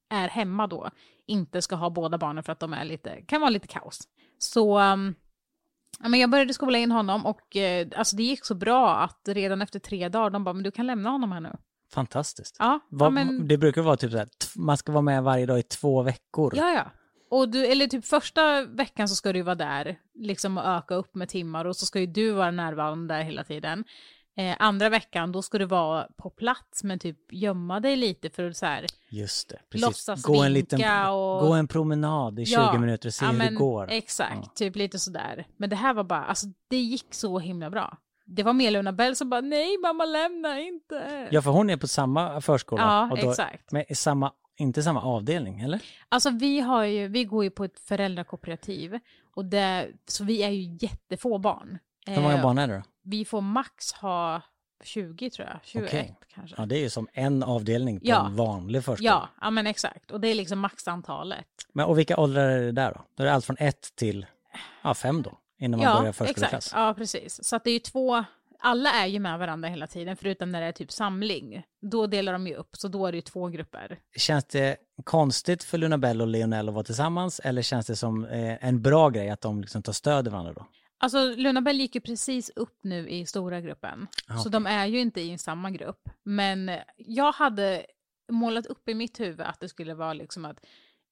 är hemma då inte ska ha båda barnen för att de är lite, kan vara lite kaos. Så um, ja, men jag började skola in honom och eh, alltså det gick så bra att redan efter tre dagar de bara, men du kan lämna honom här nu. Fantastiskt. Ja, Vad- ja men Det brukar vara typ så här, man ska vara med varje dag i två veckor. Ja, ja. Och du, eller typ första veckan så ska du vara där, liksom och öka upp med timmar och så ska ju du vara närvarande där hela tiden. Eh, andra veckan då ska du vara på plats men typ gömma dig lite för att så här, Just det, precis. Låtsas gå en, liten, och- gå en promenad i 20 Ja, minuter och se ja, hur men det går. Exakt, Ja. typ lite sådär. Men det här var bara, alltså det gick så himla bra. Det var mer Luna Bell som bara, nej mamma lämna inte. Ja, för hon är på samma förskola. Ja, då, exakt. Med i samma inte samma avdelning, eller? Alltså vi, har ju, vi går ju på ett föräldrakooperativ, och det, så vi är ju jättefå barn. Hur många Eh, barn är det då? Vi får max ha 20 tror jag, 21 Okej. kanske. Ja, det är ju som en avdelning på Ja. en vanlig förskola. Ja, ja men exakt. Och det är liksom maxantalet. Men, och vilka åldrar är det där då? Då är det allt från ett till ja, fem då, innan man börjar Ja, förskoleklass. exakt. Ja, precis. Så att det är ju två, alla är ju med varandra hela tiden, förutom när det är typ samling. Då delar de ju upp, så då är det ju två grupper. Känns det konstigt för Luna Bell och Lionel att vara tillsammans eller känns det som eh, en bra grej att de liksom tar stöd i varandra då? Alltså Luna Bell gick ju precis upp nu i stora gruppen, Ah, så de är ju inte i samma grupp. Men jag hade målat upp i mitt huvud att det skulle vara liksom att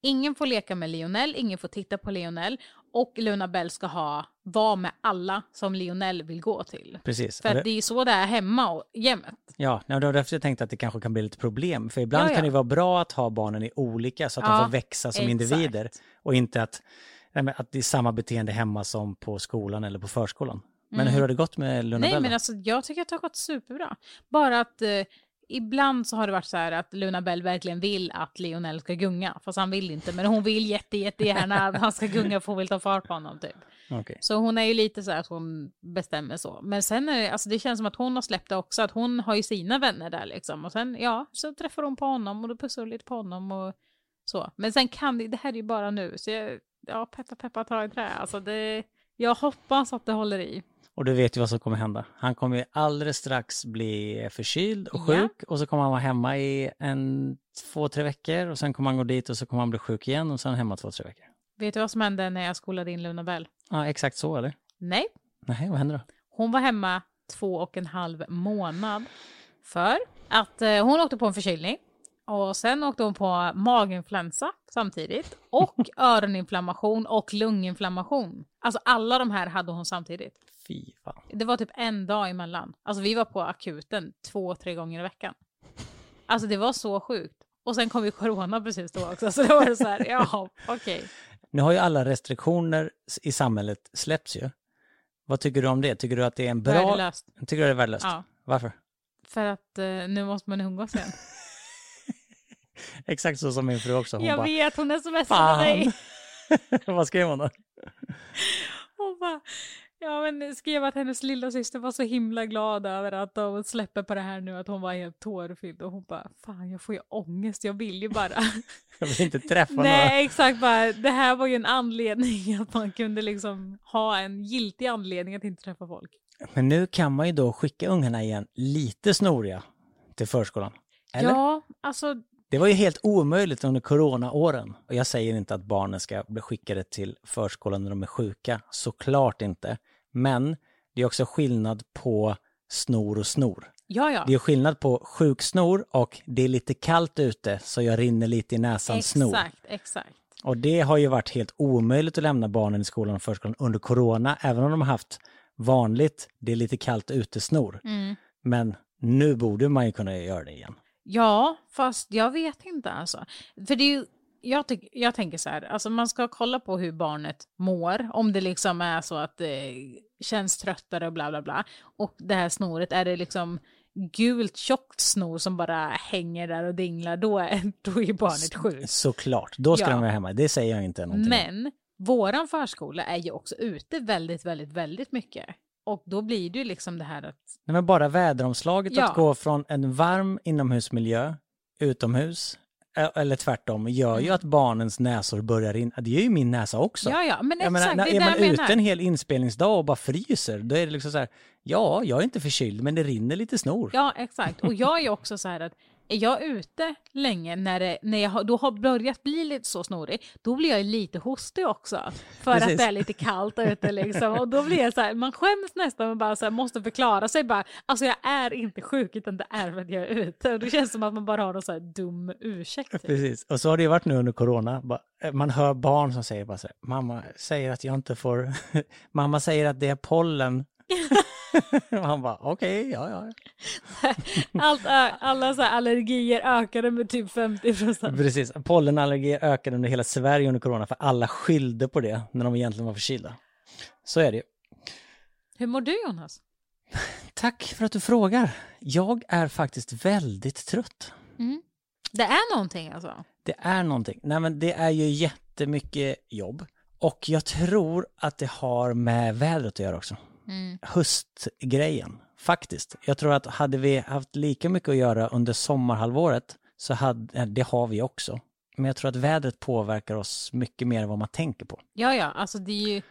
ingen får leka med Lionel, ingen får titta på Lionel och Luna Bell ska ha, vara med alla som Lionel vill gå till. Precis. För att det är ju så det är hemma och jämt. Ja, det var därför jag tänkte att det kanske kan bli lite problem. För ibland Ja, ja. kan det vara bra att ha barnen i olika så att de Ja, får växa som exakt. individer. Och inte att, nej, att det är samma beteende hemma som på skolan eller på förskolan. Men hur har det gått med Luna Mm. Nej men alltså jag tycker att det har gått superbra. Bara att eh, ibland så har det varit så här att Luna Bell verkligen vill att Lionel ska gunga. Fast han vill inte, men hon vill jätte, jättegärna att han ska gunga för hon vill ta fart på honom typ. Okej. Så hon är ju lite så här att hon bestämmer så. Men sen är det, alltså det känns som att hon har släppt det också, att hon har ju sina vänner där liksom. Och sen, ja, så träffar hon på honom och då pussar hon lite på honom och så. Men sen kan det, det här är ju bara nu, så jag, ja, peppa peppa ta i trä. Alltså det, jag hoppas att det håller i. Och du vet ju vad som kommer hända. Han kommer ju alldeles strax bli förkyld och Ja. sjuk och så kommer han vara hemma i en två, tre veckor och sen kommer han gå dit och så kommer han bli sjuk igen och sen hemma två, tre veckor. Vet du vad som hände när jag skolade in Luna Bell? Ja, exakt så eller? Nej, Nej, vad händer då? hon var hemma två och en halv månad för att eh, hon åkte på en förkylning och sen åkte hon på maginfluensa samtidigt och öroninflammation och lunginflammation. Alltså alla de här hade hon samtidigt. Fy fan. Det var typ en dag emellan. Alltså vi var på akuten två, tre gånger i veckan. Alltså det var så sjukt. Och sen kom ju corona precis då också, så det var så här, ja, okej. Nu har ju alla restriktioner i samhället släppts ju. Vad tycker du om det? Tycker du att det är en bra... Värdelöst. Tycker du det är värdelöst? Ja. Varför? För att eh, nu måste man umgås igen. Exakt så som min fru också. Hon jag bara, vet, hon smsade mig. vad skrev hon då? Hon bara, ja men skrev att hennes lilla syster var så himla glad över att de släpper på det här nu, att hon var helt tårfylld och hon bara, fan jag får ju ångest, jag vill ju bara. Jag vill inte träffa några. Nej exakt, bara, det här var ju en anledning att man kunde liksom ha en giltig anledning att inte träffa folk. Men nu kan man ju då skicka ungarna igen lite snoriga till förskolan. Eller? Ja, alltså Det var ju helt omöjligt under coronaåren. Och jag säger inte att barnen ska bli skickade till förskolan när de är sjuka, såklart inte. Men det är också skillnad på snor och snor. ja ja. Det är skillnad på sjuksnor och det är lite kallt ute så jag rinner lite i näsan snor. Exakt, exakt. Och det har ju varit helt omöjligt att lämna barnen i skolan och förskolan under corona, även om de har haft vanligt, det är lite kallt ute snor. Mm. Men nu borde man ju kunna göra det igen. Ja, fast jag vet inte alltså. För det är ju, jag, tyck, jag tänker så här, alltså man ska kolla på hur barnet mår, om det liksom är så att det känns tröttare och bla bla bla. Och det här snoret, är det liksom gult tjockt snor som bara hänger där och dinglar, då är, då är barnet sjukt. Såklart, då ska Ja. de vara hemma. Det säger jag inte någonting. Men våran förskola är ju också ute väldigt, väldigt, väldigt mycket. Och då blir det ju liksom det här att, Nej, men bara väderomslaget Ja. att gå från en varm inomhusmiljö utomhus eller tvärtom gör ju att barnens näsor börjar in. Det gör ju min näsa också. Mm. ja ja, men exakt, menar, det när- är är det man jag ute en hel inspelningsdag och bara fryser, då är det liksom så här, ja, jag är inte förkyld, men det rinner lite snor. Ja, exakt. Och jag är också så här att är jag ute länge när, det, när jag har, då har börjat bli lite så snorig, då blir jag lite hostig också. För Precis. att det är lite kallt ute liksom. Och då blir jag så här, man skäms nästan och bara så här, måste förklara sig bara, alltså jag är inte sjuk utan det är för att jag är ute. Och det känns som att man bara har någon så här dum ursäkt. Typ. Precis, och så har det ju varit nu under corona. Eh, Man hör barn som säger bara så här, mamma säger att jag inte får, mamma säger att det är pollen. han bara, okej, ja, ja. Allt, alla så här allergier ökade med typ 50 procent. Precis, pollenallergier ökade under hela Sverige under corona för alla skyllde på det när de egentligen var förkylda. Så är det ju. Hur mår du Jonas? Tack för att du frågar. Jag är faktiskt väldigt trött. Det är någonting alltså? Det är någonting. Nej men det är ju jättemycket jobb. Och jag tror att det har med vädret att göra också. Höstgrejen, faktiskt. Jag tror att hade vi haft lika mycket att göra under sommarhalvåret så hade, eh, det har vi också. Men jag tror att vädret påverkar oss mycket mer än vad man tänker på. Ja, ja, alltså det är ju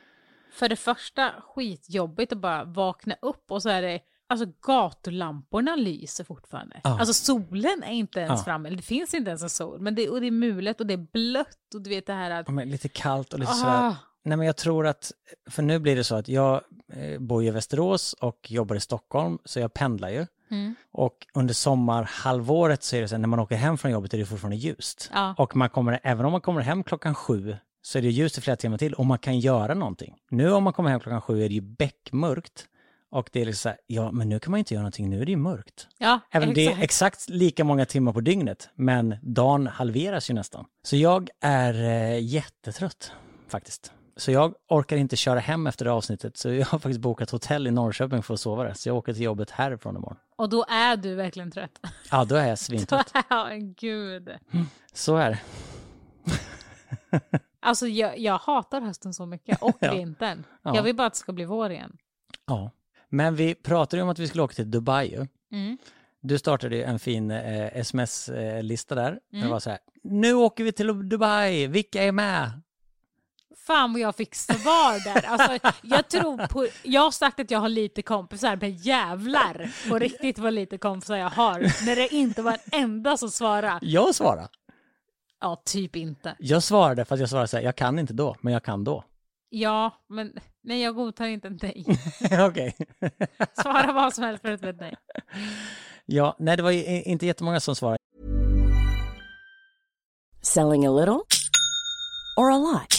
för det första skitjobbigt att bara vakna upp och så är det, alltså gatulamporna lyser fortfarande. Ja. Alltså solen är inte ens Ja. framme, det finns inte ens en sol, men det, och det är mulet och det är blött och du vet det här att, Ja, lite kallt och lite Ah. Nej men jag tror att, för nu blir det så att jag eh, bor i Västerås och jobbar i Stockholm, så jag pendlar ju. Mm. Och under sommarhalvåret så är det så här, när man åker hem från jobbet är det fortfarande ljust. Ja. Och man kommer, även om man kommer hem klockan sju så är det ljust i flera timmar till och man kan göra någonting. Nu om man kommer hem klockan sju är det ju beckmörkt. Och det är liksom så här, ja men nu kan man inte göra någonting, nu är det ju mörkt. ja, Även det är exakt. exakt lika många timmar på dygnet, men dagen halveras ju nästan. Så jag är eh, jättetrött faktiskt. Så jag orkar inte köra hem efter det avsnittet, så jag har faktiskt bokat hotell i Norrköping för att sova där. Så jag åker till jobbet härifrån imorgon. Och då är du verkligen trött. Ja, då är jag svintrött. Ja, gud. Så är det. Alltså jag, jag hatar hösten så mycket, och Ja. vintern. Ja. Jag vill bara att det ska bli vår igen. Ja. Men vi pratade ju om att vi skulle åka till Dubai ju. Mm. Du startade ju en fin eh, sms-lista där. Det Mm. var så här, nu åker vi till Dubai, vilka är med? Fan vad jag fick svar där. Alltså, jag tror på, jag har sagt att jag har lite kompisar, men jävlar på riktigt vad lite kompisar jag har. När det inte var en enda som svarade. Jag svarade. Ja, typ inte. Jag svarade för att jag svarade så här, jag kan inte då, men jag kan då. Ja, men nej jag godtar inte ett nej. Okej. Svara vad som helst förutom ett nej. ja, nej det var ju inte jättemånga som svarade. Selling a little or a lot?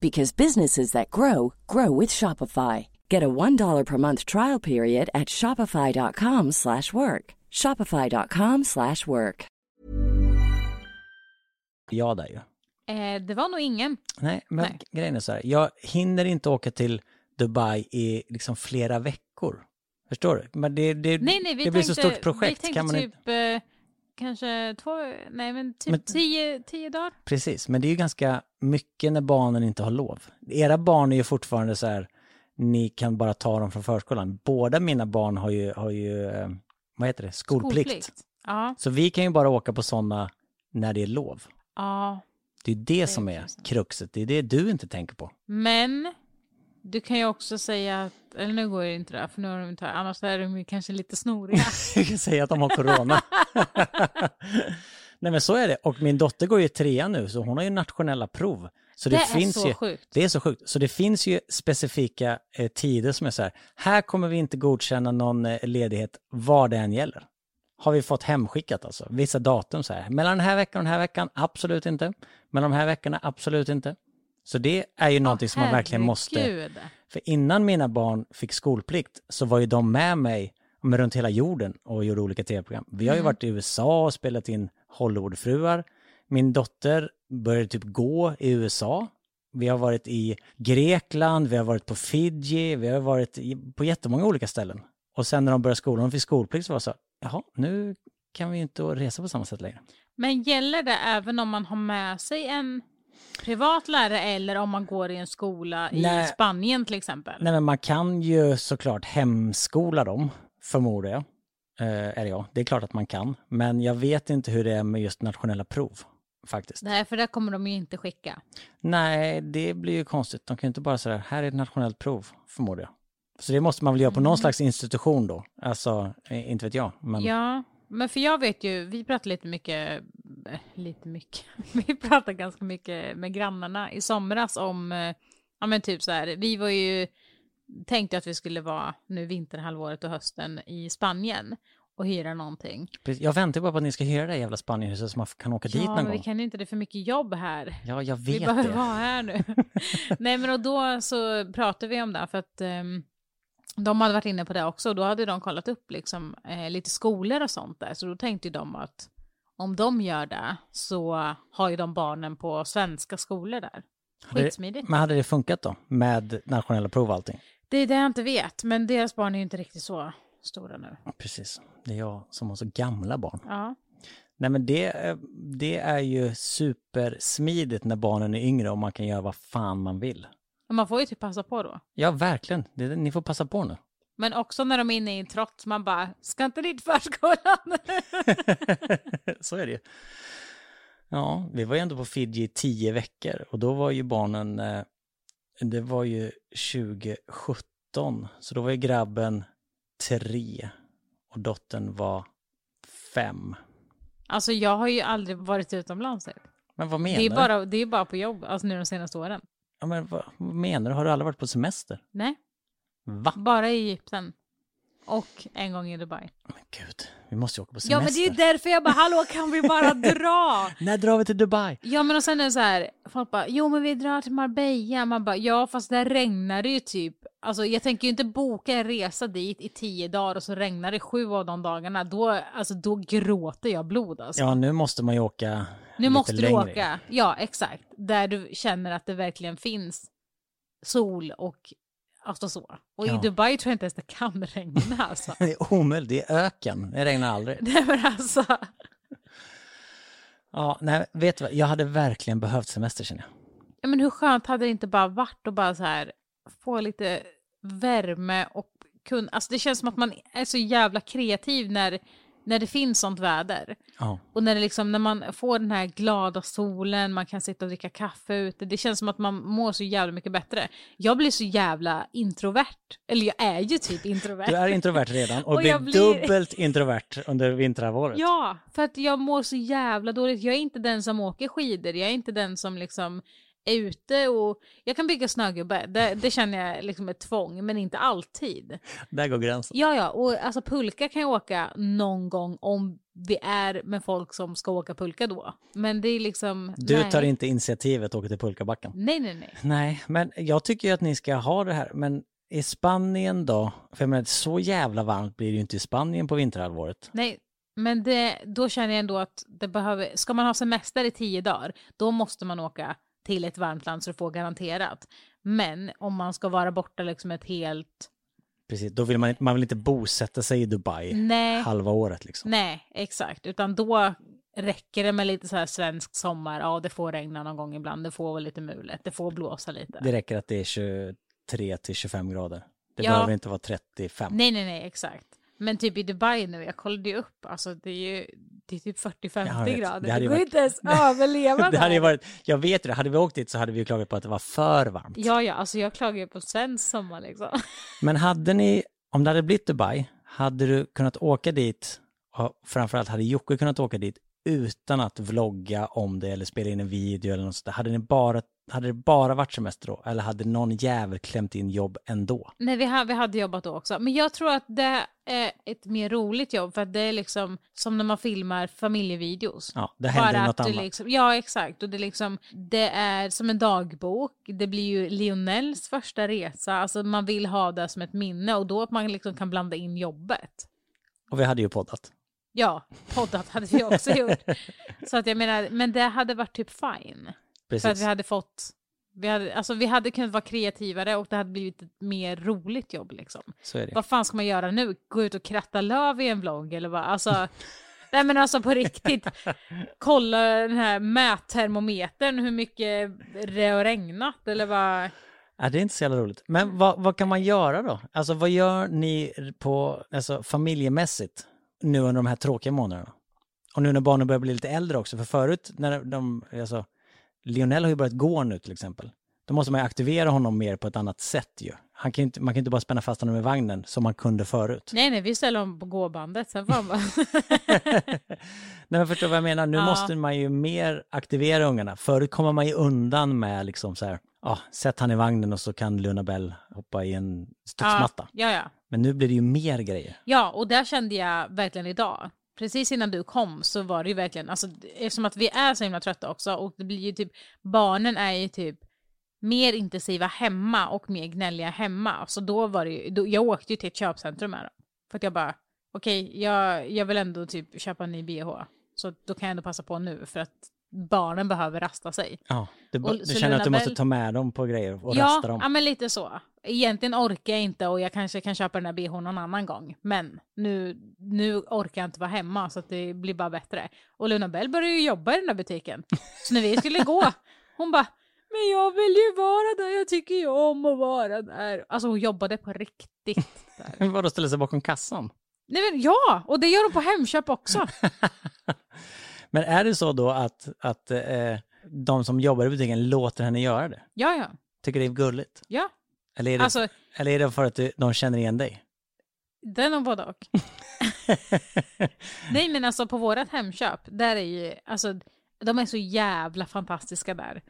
because businesses that grow grow with Shopify. Get a $1 per month trial period at shopify.com/work. shopify.com/work. Ja där ju. Eh, det var nog ingen. Nej, men Nej. grejen är så här, jag hinner inte åka till Dubai i liksom flera veckor. Förstår du? Men det, det, Nej, nej, vi det blir tänkte, så stort projekt. Vi tänkte kan man typ inte... eh, kanske två, nej men typ Men- tio, tio dagar. Precis, men det är ju ganska mycket när barnen inte har lov. Era barn är ju fortfarande så här, ni kan bara ta dem från förskolan. Båda mina barn har ju, har ju eh, vad heter det, skolplikt. Ja, Så vi kan ju bara åka på sådana när det är lov. ja. Det är ju det som är kruxet, det är det du inte tänker på. Men du kan ju också säga att, eller nu går det inte där, för nu har de inte, annars är de ju kanske lite snoriga. Jag kan säga att de har corona. Nej men så är det. Och min dotter går ju i trean nu, så hon har ju nationella prov. Så det, Det är finns så ju, sjukt. Det är så sjukt. Så det finns ju specifika eh, tider som är så här, här kommer vi inte godkänna någon eh, ledighet vad det än gäller. Har vi fått hemskickat alltså. Vissa datum så här, mellan den här veckan och den här veckan, absolut inte. Mellan de här veckorna, absolut inte. Så det är ju någonting som man verkligen måste... För innan mina barn fick skolplikt så var ju de med mig men runt hela jorden och gjorde olika tv-program. Vi har ju varit i USA och spelat in Hollywoodfruar. Min dotter började typ gå i USA. Vi har varit i Grekland, vi har varit på Fiji, vi har varit i, på jättemånga olika ställen. Och sen när de började skolan och fick skolplikt så var det så, jaha, nu kan vi ju inte resa på samma sätt längre. Men gäller det även om man har med sig en privat lärare eller om man går i en skola i Nej. Spanien till exempel? Nej men man kan ju såklart hemskola dem, förmodar jag. Eh, är det, ja. det är klart att man kan. Men jag vet inte hur det är med just nationella prov, faktiskt. Nej, för det kommer de ju inte skicka. Nej, det blir ju konstigt. De kan ju inte bara säga här är ett nationellt prov, förmodar jag. Så det måste man väl göra på någon slags institution då. Alltså, eh, inte vet jag. Men... Ja, men för jag vet ju, vi pratar lite mycket, eh, lite mycket, vi pratar ganska mycket med grannarna i somras om, ja men typ så här, vi var ju, tänkte att vi skulle vara nu vinterhalvåret och hösten i Spanien. och hyra någonting. Jag väntar bara på att ni ska hyra det jävla Spanienhuset så man kan åka dit Ja, någon men gång. vi kan ju inte, det är för mycket jobb här. Ja, jag Vi vet behöver det. vara här nu. Nej men och då så pratade vi om det för att ehm, de hade varit inne på det också och då hade de kollat upp liksom eh, lite skolor och sånt där så då tänkte ju de att om de gör det så har ju de barnen på svenska skolor där. Skitsmidigt. Men hade det funkat då? Med nationella prov och allting? Det är det jag inte vet men deras barn är ju inte riktigt så stora nu. Precis. Det är jag som har så gamla barn. Ja. Nej men det, eh, det är ju supersmidigt när barnen är yngre och man kan göra vad fan man vill. Men man får ju typ passa på då. Ja, verkligen. Det, ni får passa på nu. Men också när de är inne i en trott, man bara, ska inte dit förskolan? så är det ju. Ja, vi var ju ändå på Fiji i tio veckor och då var ju barnen, eh, det var ju 2017, så då var ju grabben tre och dottern var fem. alltså jag har ju aldrig varit utomlands. typ. Men vad menar Det är du? bara, det är bara på jobb, alltså nu de senaste åren. Ja, men vad, menar du? Har du aldrig varit på semester? Nej, Va? bara i Egypten. Och en gång i Dubai. Men gud, vi måste ju åka på semester. Ja men det är ju därför jag bara, hallå kan vi bara dra? När drar vi till Dubai? Ja men och sen är det så här, folk bara, jo men vi drar till Marbella. Man bara, ja fast där regnar det ju typ. Alltså jag tänker ju inte boka en resa dit i tio dagar och så regnar det sju av de dagarna. Då, alltså, då gråter jag blod alltså. Ja, nu måste man ju åka nu lite måste du längre. åka, ja exakt. Där du känner att det verkligen finns sol och alltså så. Och Ja. i Dubai tror jag inte ens det kan regna alltså. Det är omöjligt, det är öken. Det regnar aldrig. Nej men alltså. Ja, nej, vet du vad? Jag hade verkligen behövt semester känner jag. Ja, men hur skönt hade det inte bara varit att bara så här få lite värme och kun... Alltså det känns som att man är så jävla kreativ när, när det finns sånt väder. Ja. Och när, det liksom, när man får den här glada solen, man kan sitta och dricka kaffe ute. Det känns som att man mår så jävla mycket bättre. Jag blir så jävla introvert. Eller jag är ju typ introvert. Du är introvert redan och, Och blir blir- dubbelt introvert under vinterhalvåret. Ja, för att jag mår så jävla dåligt. Jag är inte den som åker skidor, jag är inte den som liksom är ute och... Jag kan bygga snögubbe, det, det känner jag liksom är tvång, men inte alltid. Där går gränsen. Ja, ja, och alltså pulka kan jag åka någon gång om vi är med folk som ska åka pulka då. Men det är liksom... Du nej. tar inte initiativet och åker till pulkabacken. Nej, nej, nej. Nej, men jag tycker ju att ni ska ha det här. Men i Spanien då? För jag menar, så jävla varmt blir det ju inte i Spanien på vinterhalvåret. Nej, men det, då känner jag ändå att det behöver... Ska man ha semester i tio dagar, då måste man åka till ett varmt land så du får garanterat. Men om man ska vara borta liksom ett helt... Precis, då vill man, man vill inte bosätta sig i Dubai Nej. halva året liksom. Nej, exakt. Utan då räcker det med lite så här svensk sommar. Ja, det får regna någon gång ibland. Det får vara lite mulet. Det får blåsa lite. Det räcker att det är 23 till 25 grader. Det Ja. behöver inte vara 35. Nej, nej, nej, exakt. Men typ i Dubai nu, jag kollade ju upp, alltså det är ju det är typ Jag 40-50 vet. grader. Det Det, hade går varit- inte ens överleva Det hade varit, jag vet det, hade vi åkt dit så hade vi ju klagat på att det var för varmt. Ja, ja, alltså jag klagar ju på svensk sommar liksom. Men hade ni, om det hade blivit Dubai, hade du kunnat åka dit, och framförallt hade Jocke kunnat åka dit utan att vlogga om det eller spela in en video eller något sånt? Hade, ni bara, hade det bara varit semester då? Eller hade någon jävel klämt in jobb ändå? Nej, vi, ha, vi hade jobbat då också. Men jag tror att det är ett mer roligt jobb för att det är liksom som när man filmar familjevideos. Ja, det händer Bara något att du annat. liksom, ja, exakt. Och det, är liksom, det är som en dagbok. Det blir ju Lionels första resa. Alltså man vill ha det som ett minne och då att man liksom kan blanda in jobbet. Och vi hade ju poddat. Ja, poddat hade vi också gjort. Så att jag menar, men det hade varit typ fine. För att Precis. vi hade fått, vi hade, alltså vi hade kunnat vara kreativare och det hade blivit ett mer roligt jobb liksom. Så är det. Vad fan ska man göra nu? Gå ut och kratta löv i en vlogg eller vad? Alltså, nej men alltså på riktigt. Kolla den här mättermometern, hur mycket det har regnat eller vad? Ja, det är inte så jävla roligt. Men vad, vad kan man göra då? Alltså vad gör ni på, alltså familjemässigt nu under de här tråkiga månaderna? Och nu när barnen börjar bli lite äldre också, för förut när de, alltså Lionel har ju börjat gå nu till exempel. Då måste man ju aktivera honom mer på ett annat sätt ju. Han kan inte, man kan inte bara spänna fast honom i vagnen som man kunde förut. Nej nej, vi ställer om på gåbandet, sen får han bara... Nej men förstår vad jag menar? Nu Ja. måste man ju mer aktivera ungarna. Förut kommer man ju undan med liksom så här, ja, sätt han i vagnen och så kan Luna Bell hoppa i en studsmatta. Ja, ja. Men nu blir det ju mer grejer. Ja, och där kände jag verkligen idag. Precis innan du kom så var det ju verkligen, alltså eftersom att vi är så himla trötta också och det blir ju typ, barnen är ju typ mer intensiva hemma och mer gnälliga hemma. Så då var det ju, då, jag åkte ju till ett köpcentrum med dem. För att jag bara, okej, okay, jag, jag vill ändå typ köpa en ny bh. Så då kan jag ändå passa på nu för att barnen behöver rasta sig. Ja, du, Och- du känner att du måste ta med dem på grejer och ja, rasta dem. ja, men lite så. Egentligen orkar jag inte och jag kanske kan köpa den här bhn någon annan gång. Men nu, nu orkar jag inte vara hemma så att det blir bara bättre. Och Luna Bell började ju jobba i den där butiken. Så när vi skulle gå, hon bara men jag vill ju vara där, jag tycker ju om att vara där. Alltså hon jobbade på riktigt där. Vadå, ställa sig bakom kassan? Nej men ja, och det gör hon på Hemköp också. Men är det så då att, att eh, de som jobbar i butiken låter henne göra det? Ja, ja, Tycker det är gulligt? ja. Eller är det, Alltså, eller är det för att du, de känner igen dig? den och både och. Nej men alltså på vårat Hemköp, där är ju, alltså de är så jävla fantastiska där.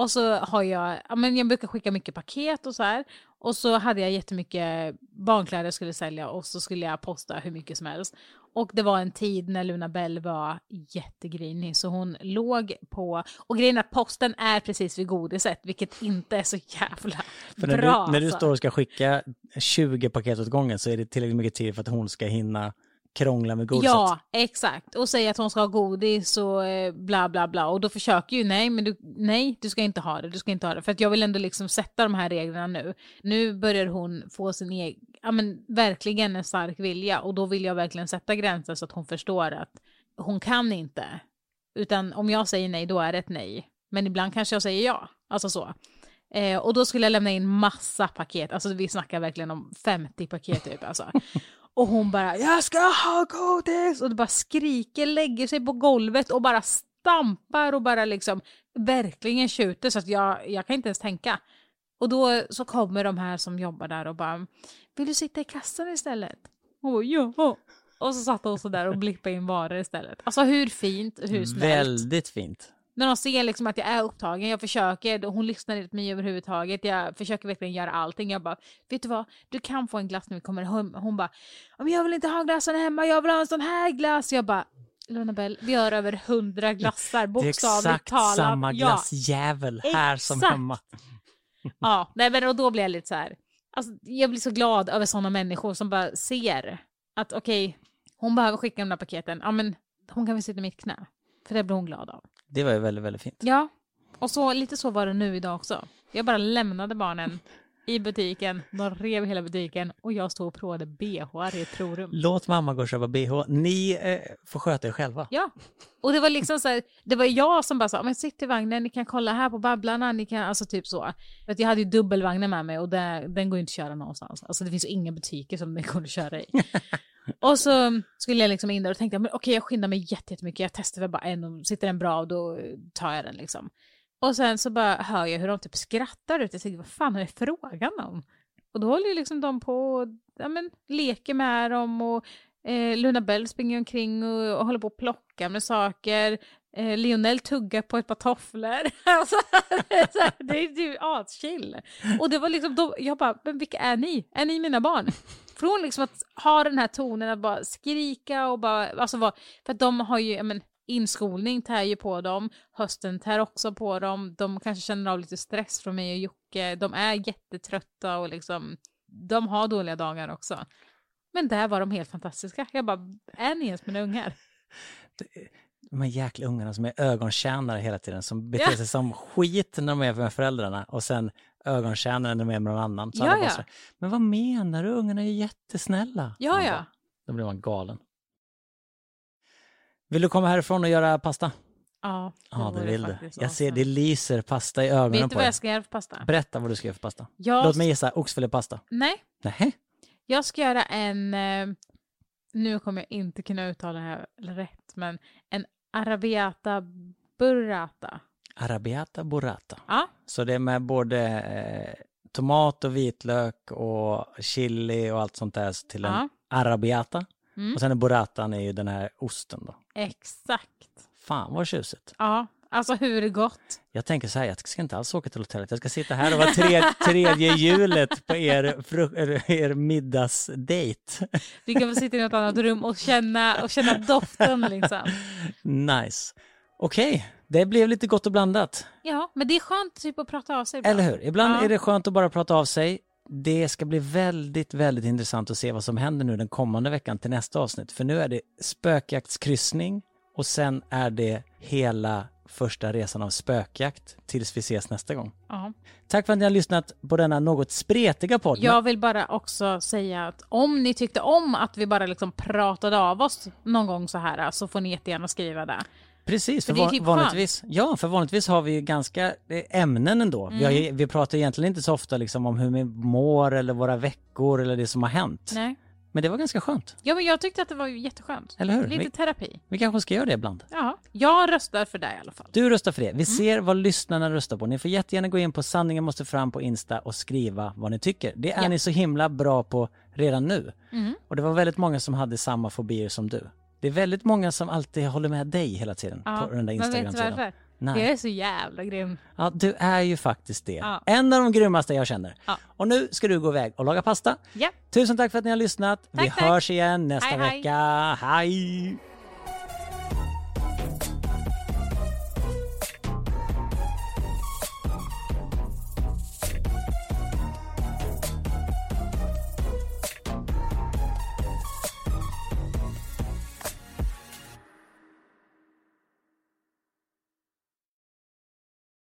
Och så har jag, ja men jag brukar skicka mycket paket och så här. Och så hade jag jättemycket barnkläder jag skulle sälja och så skulle jag posta hur mycket som helst. Och det var en tid när Luna Bell var jättegrinig så hon låg på, och grejen är att posten är precis vid godiset vilket inte är så jävla För när, bra. du, när du alltså. står och ska skicka 20 paket åt gången så är det tillräckligt mycket tid för att hon ska hinna krångla med godiset. Ja, exakt. Och säga att hon ska ha godis och eh, bla bla bla. Och då försöker ju, nej, men du, nej, du ska inte ha det, du ska inte ha det. För att jag vill ändå liksom sätta de här reglerna nu. Nu börjar hon få sin egen, ja men verkligen en stark vilja. Och då vill jag verkligen sätta gränser så att hon förstår att hon kan inte. Utan om jag säger nej, då är det ett nej. Men ibland kanske jag säger ja. Alltså så. Eh, och då skulle jag lämna in massa paket. Alltså vi snackar verkligen om 50 paket typ. Alltså. Och hon bara “jag ska ha godis” och det bara skriker, lägger sig på golvet och bara stampar och bara liksom verkligen tjuter så att jag, jag kan inte ens tänka. Och då så kommer de här som jobbar där och bara “vill du sitta i kassan istället?” Hon bara “ja”. Och så satt hon så där och blippade in varor istället. Alltså hur fint, hur snällt. Väldigt fint. När de ser liksom att jag är upptagen, jag försöker, hon lyssnar inte på mig överhuvudtaget, jag försöker verkligen göra allting. Jag bara, vet du vad, du kan få en glass när vi kommer hem. Hon bara, "Ja, men jag vill inte ha glassen hemma, jag vill ha en sån här glass. Jag bara, Luna Bell, vi har över hundra glassar, Det är bokstavligt exakt talat. samma Ja, glassjävel här som Exakt. hemma. ja, nej men och då blir jag lite så här, alltså, jag blir så glad över sådana människor som bara ser att okej, hon behöver skicka de där paketen, ja men hon kan väl sitta i mitt knä. För det blir hon glad av. Det var ju väldigt, väldigt fint. Ja, och så, lite så var det nu idag också. Jag bara lämnade barnen i butiken, de rev hela butiken och jag stod och provade bh i ett provrum. Låt mamma gå och köpa bh. Ni eh, får sköta er själva. Ja, och det var liksom så här, det var jag som bara sa, men sitt i vagnen, ni kan kolla här på Babblarna, ni kan, alltså typ så. För att jag hade ju dubbelvagnen med mig och det, den går ju inte att köra någonstans. Alltså det finns ju inga butiker som den går att köra i. och så skulle jag liksom in där och tänkte, men okej jag skyndar mig jätte- jättemycket, jag testar väl bara en och sitter den bra och då tar jag den liksom. Och sen så bara hör jag hur de typ skrattar ut, jag tänkte vad fan är det frågan om? Och då håller ju liksom de på och ja, men, leker med dem och eh, Luna Bell springer omkring och, och håller på att plocka med saker. Eh, Lionel tuggar på ett par tofflor. alltså, det är ju aschill. Och det var liksom, då, jag bara, men vilka är ni? Är ni mina barn? Från liksom att ha den här tonen att bara skrika och bara, alltså vad, för att de har ju, men, inskolning tär ju på dem, hösten tär också på dem, de kanske känner av lite stress från mig och Jocke, de är jättetrötta och liksom, de har dåliga dagar också. Men där var de helt fantastiska. Jag bara, är ni ens mina ungar? De här jäkla ungarna som är ögontjänare hela tiden, som beter Ja. sig som skit när de är med föräldrarna och sen ögontjänare när de är med någon annan. Så Ja, ja. Men vad menar du? Ungarna är ju jättesnälla. Ja, ja. Då blir man galen. Vill du komma härifrån och göra pasta? Ja, Ja, det vill du. Jag ser, det lyser pasta i ögonen Vet du på vad dig. jag ska göra för pasta? Berätta vad du ska göra för pasta. Jag, Låt mig gissa, oxfilépasta. Nej, Nej. jag ska göra en, eh, nu kommer jag inte kunna uttala det här rätt, men en arabiata burrata. Arabiata burrata. Ja, Så det är med både eh, tomat och vitlök och chili och allt sånt där till en Ja. arabiata. Mm. Och sen är burratan är ju den här osten då. exakt. Fan vad tjusigt. Ja, Alltså hur gott? Jag tänker så här, jag ska inte alls åka till hotellet. Jag ska sitta här och vara tre, tredje hjulet på er, fru- er, middagsdate. Vi kan få sitta i något annat rum och känna, och känna doften liksom. Nice. Okej, det blev lite gott och blandat. Ja, men det är skönt typ att prata av sig ibland. Eller hur? Ibland Ja. är det skönt att bara prata av sig. Det ska bli väldigt, väldigt intressant att se vad som händer nu den kommande veckan till nästa avsnitt. För nu är det spökjaktskryssning och sen är det hela första resan av spökjakt tills vi ses nästa gång. Ja. Tack för att ni har lyssnat på denna något spretiga podd. Jag vill bara också säga att om ni tyckte om att vi bara liksom pratade av oss någon gång så här så får ni jättegärna skriva det. Precis, för För van- typ vanligtvis, ja, för vanligtvis har vi ju ganska ämnen ändå. Vi, har, Mm. vi pratar egentligen inte så ofta liksom om hur vi mår eller våra veckor eller det som har hänt. Nej. Men det var ganska skönt, Ja, men jag tyckte att det var jätteskönt. eller hur? Lite Vi, terapi. vi kanske ska göra det ibland. Ja, jag röstar för det i alla fall. Du röstar för det. Mm. Vi ser vad lyssnarna röstar på. Ni får jättegärna gå in på sanningen måste fram på Insta och skriva vad ni tycker. Det är Ja. Mm. ni så himla bra på redan nu. Och det var väldigt många som hade samma fobier som du. Det är väldigt många som alltid håller med dig hela tiden Ja, på den där Instagram-sidan. varför? Nej. Jag är så jävla grym. Ja, du är ju faktiskt det. Ja. En av de grymmaste jag känner. Ja. Och nu ska du gå iväg och laga pasta. Ja. Tusen tack för att ni har lyssnat. Vi Tack, tack. hörs igen nästa Hej, hej. vecka. Hej!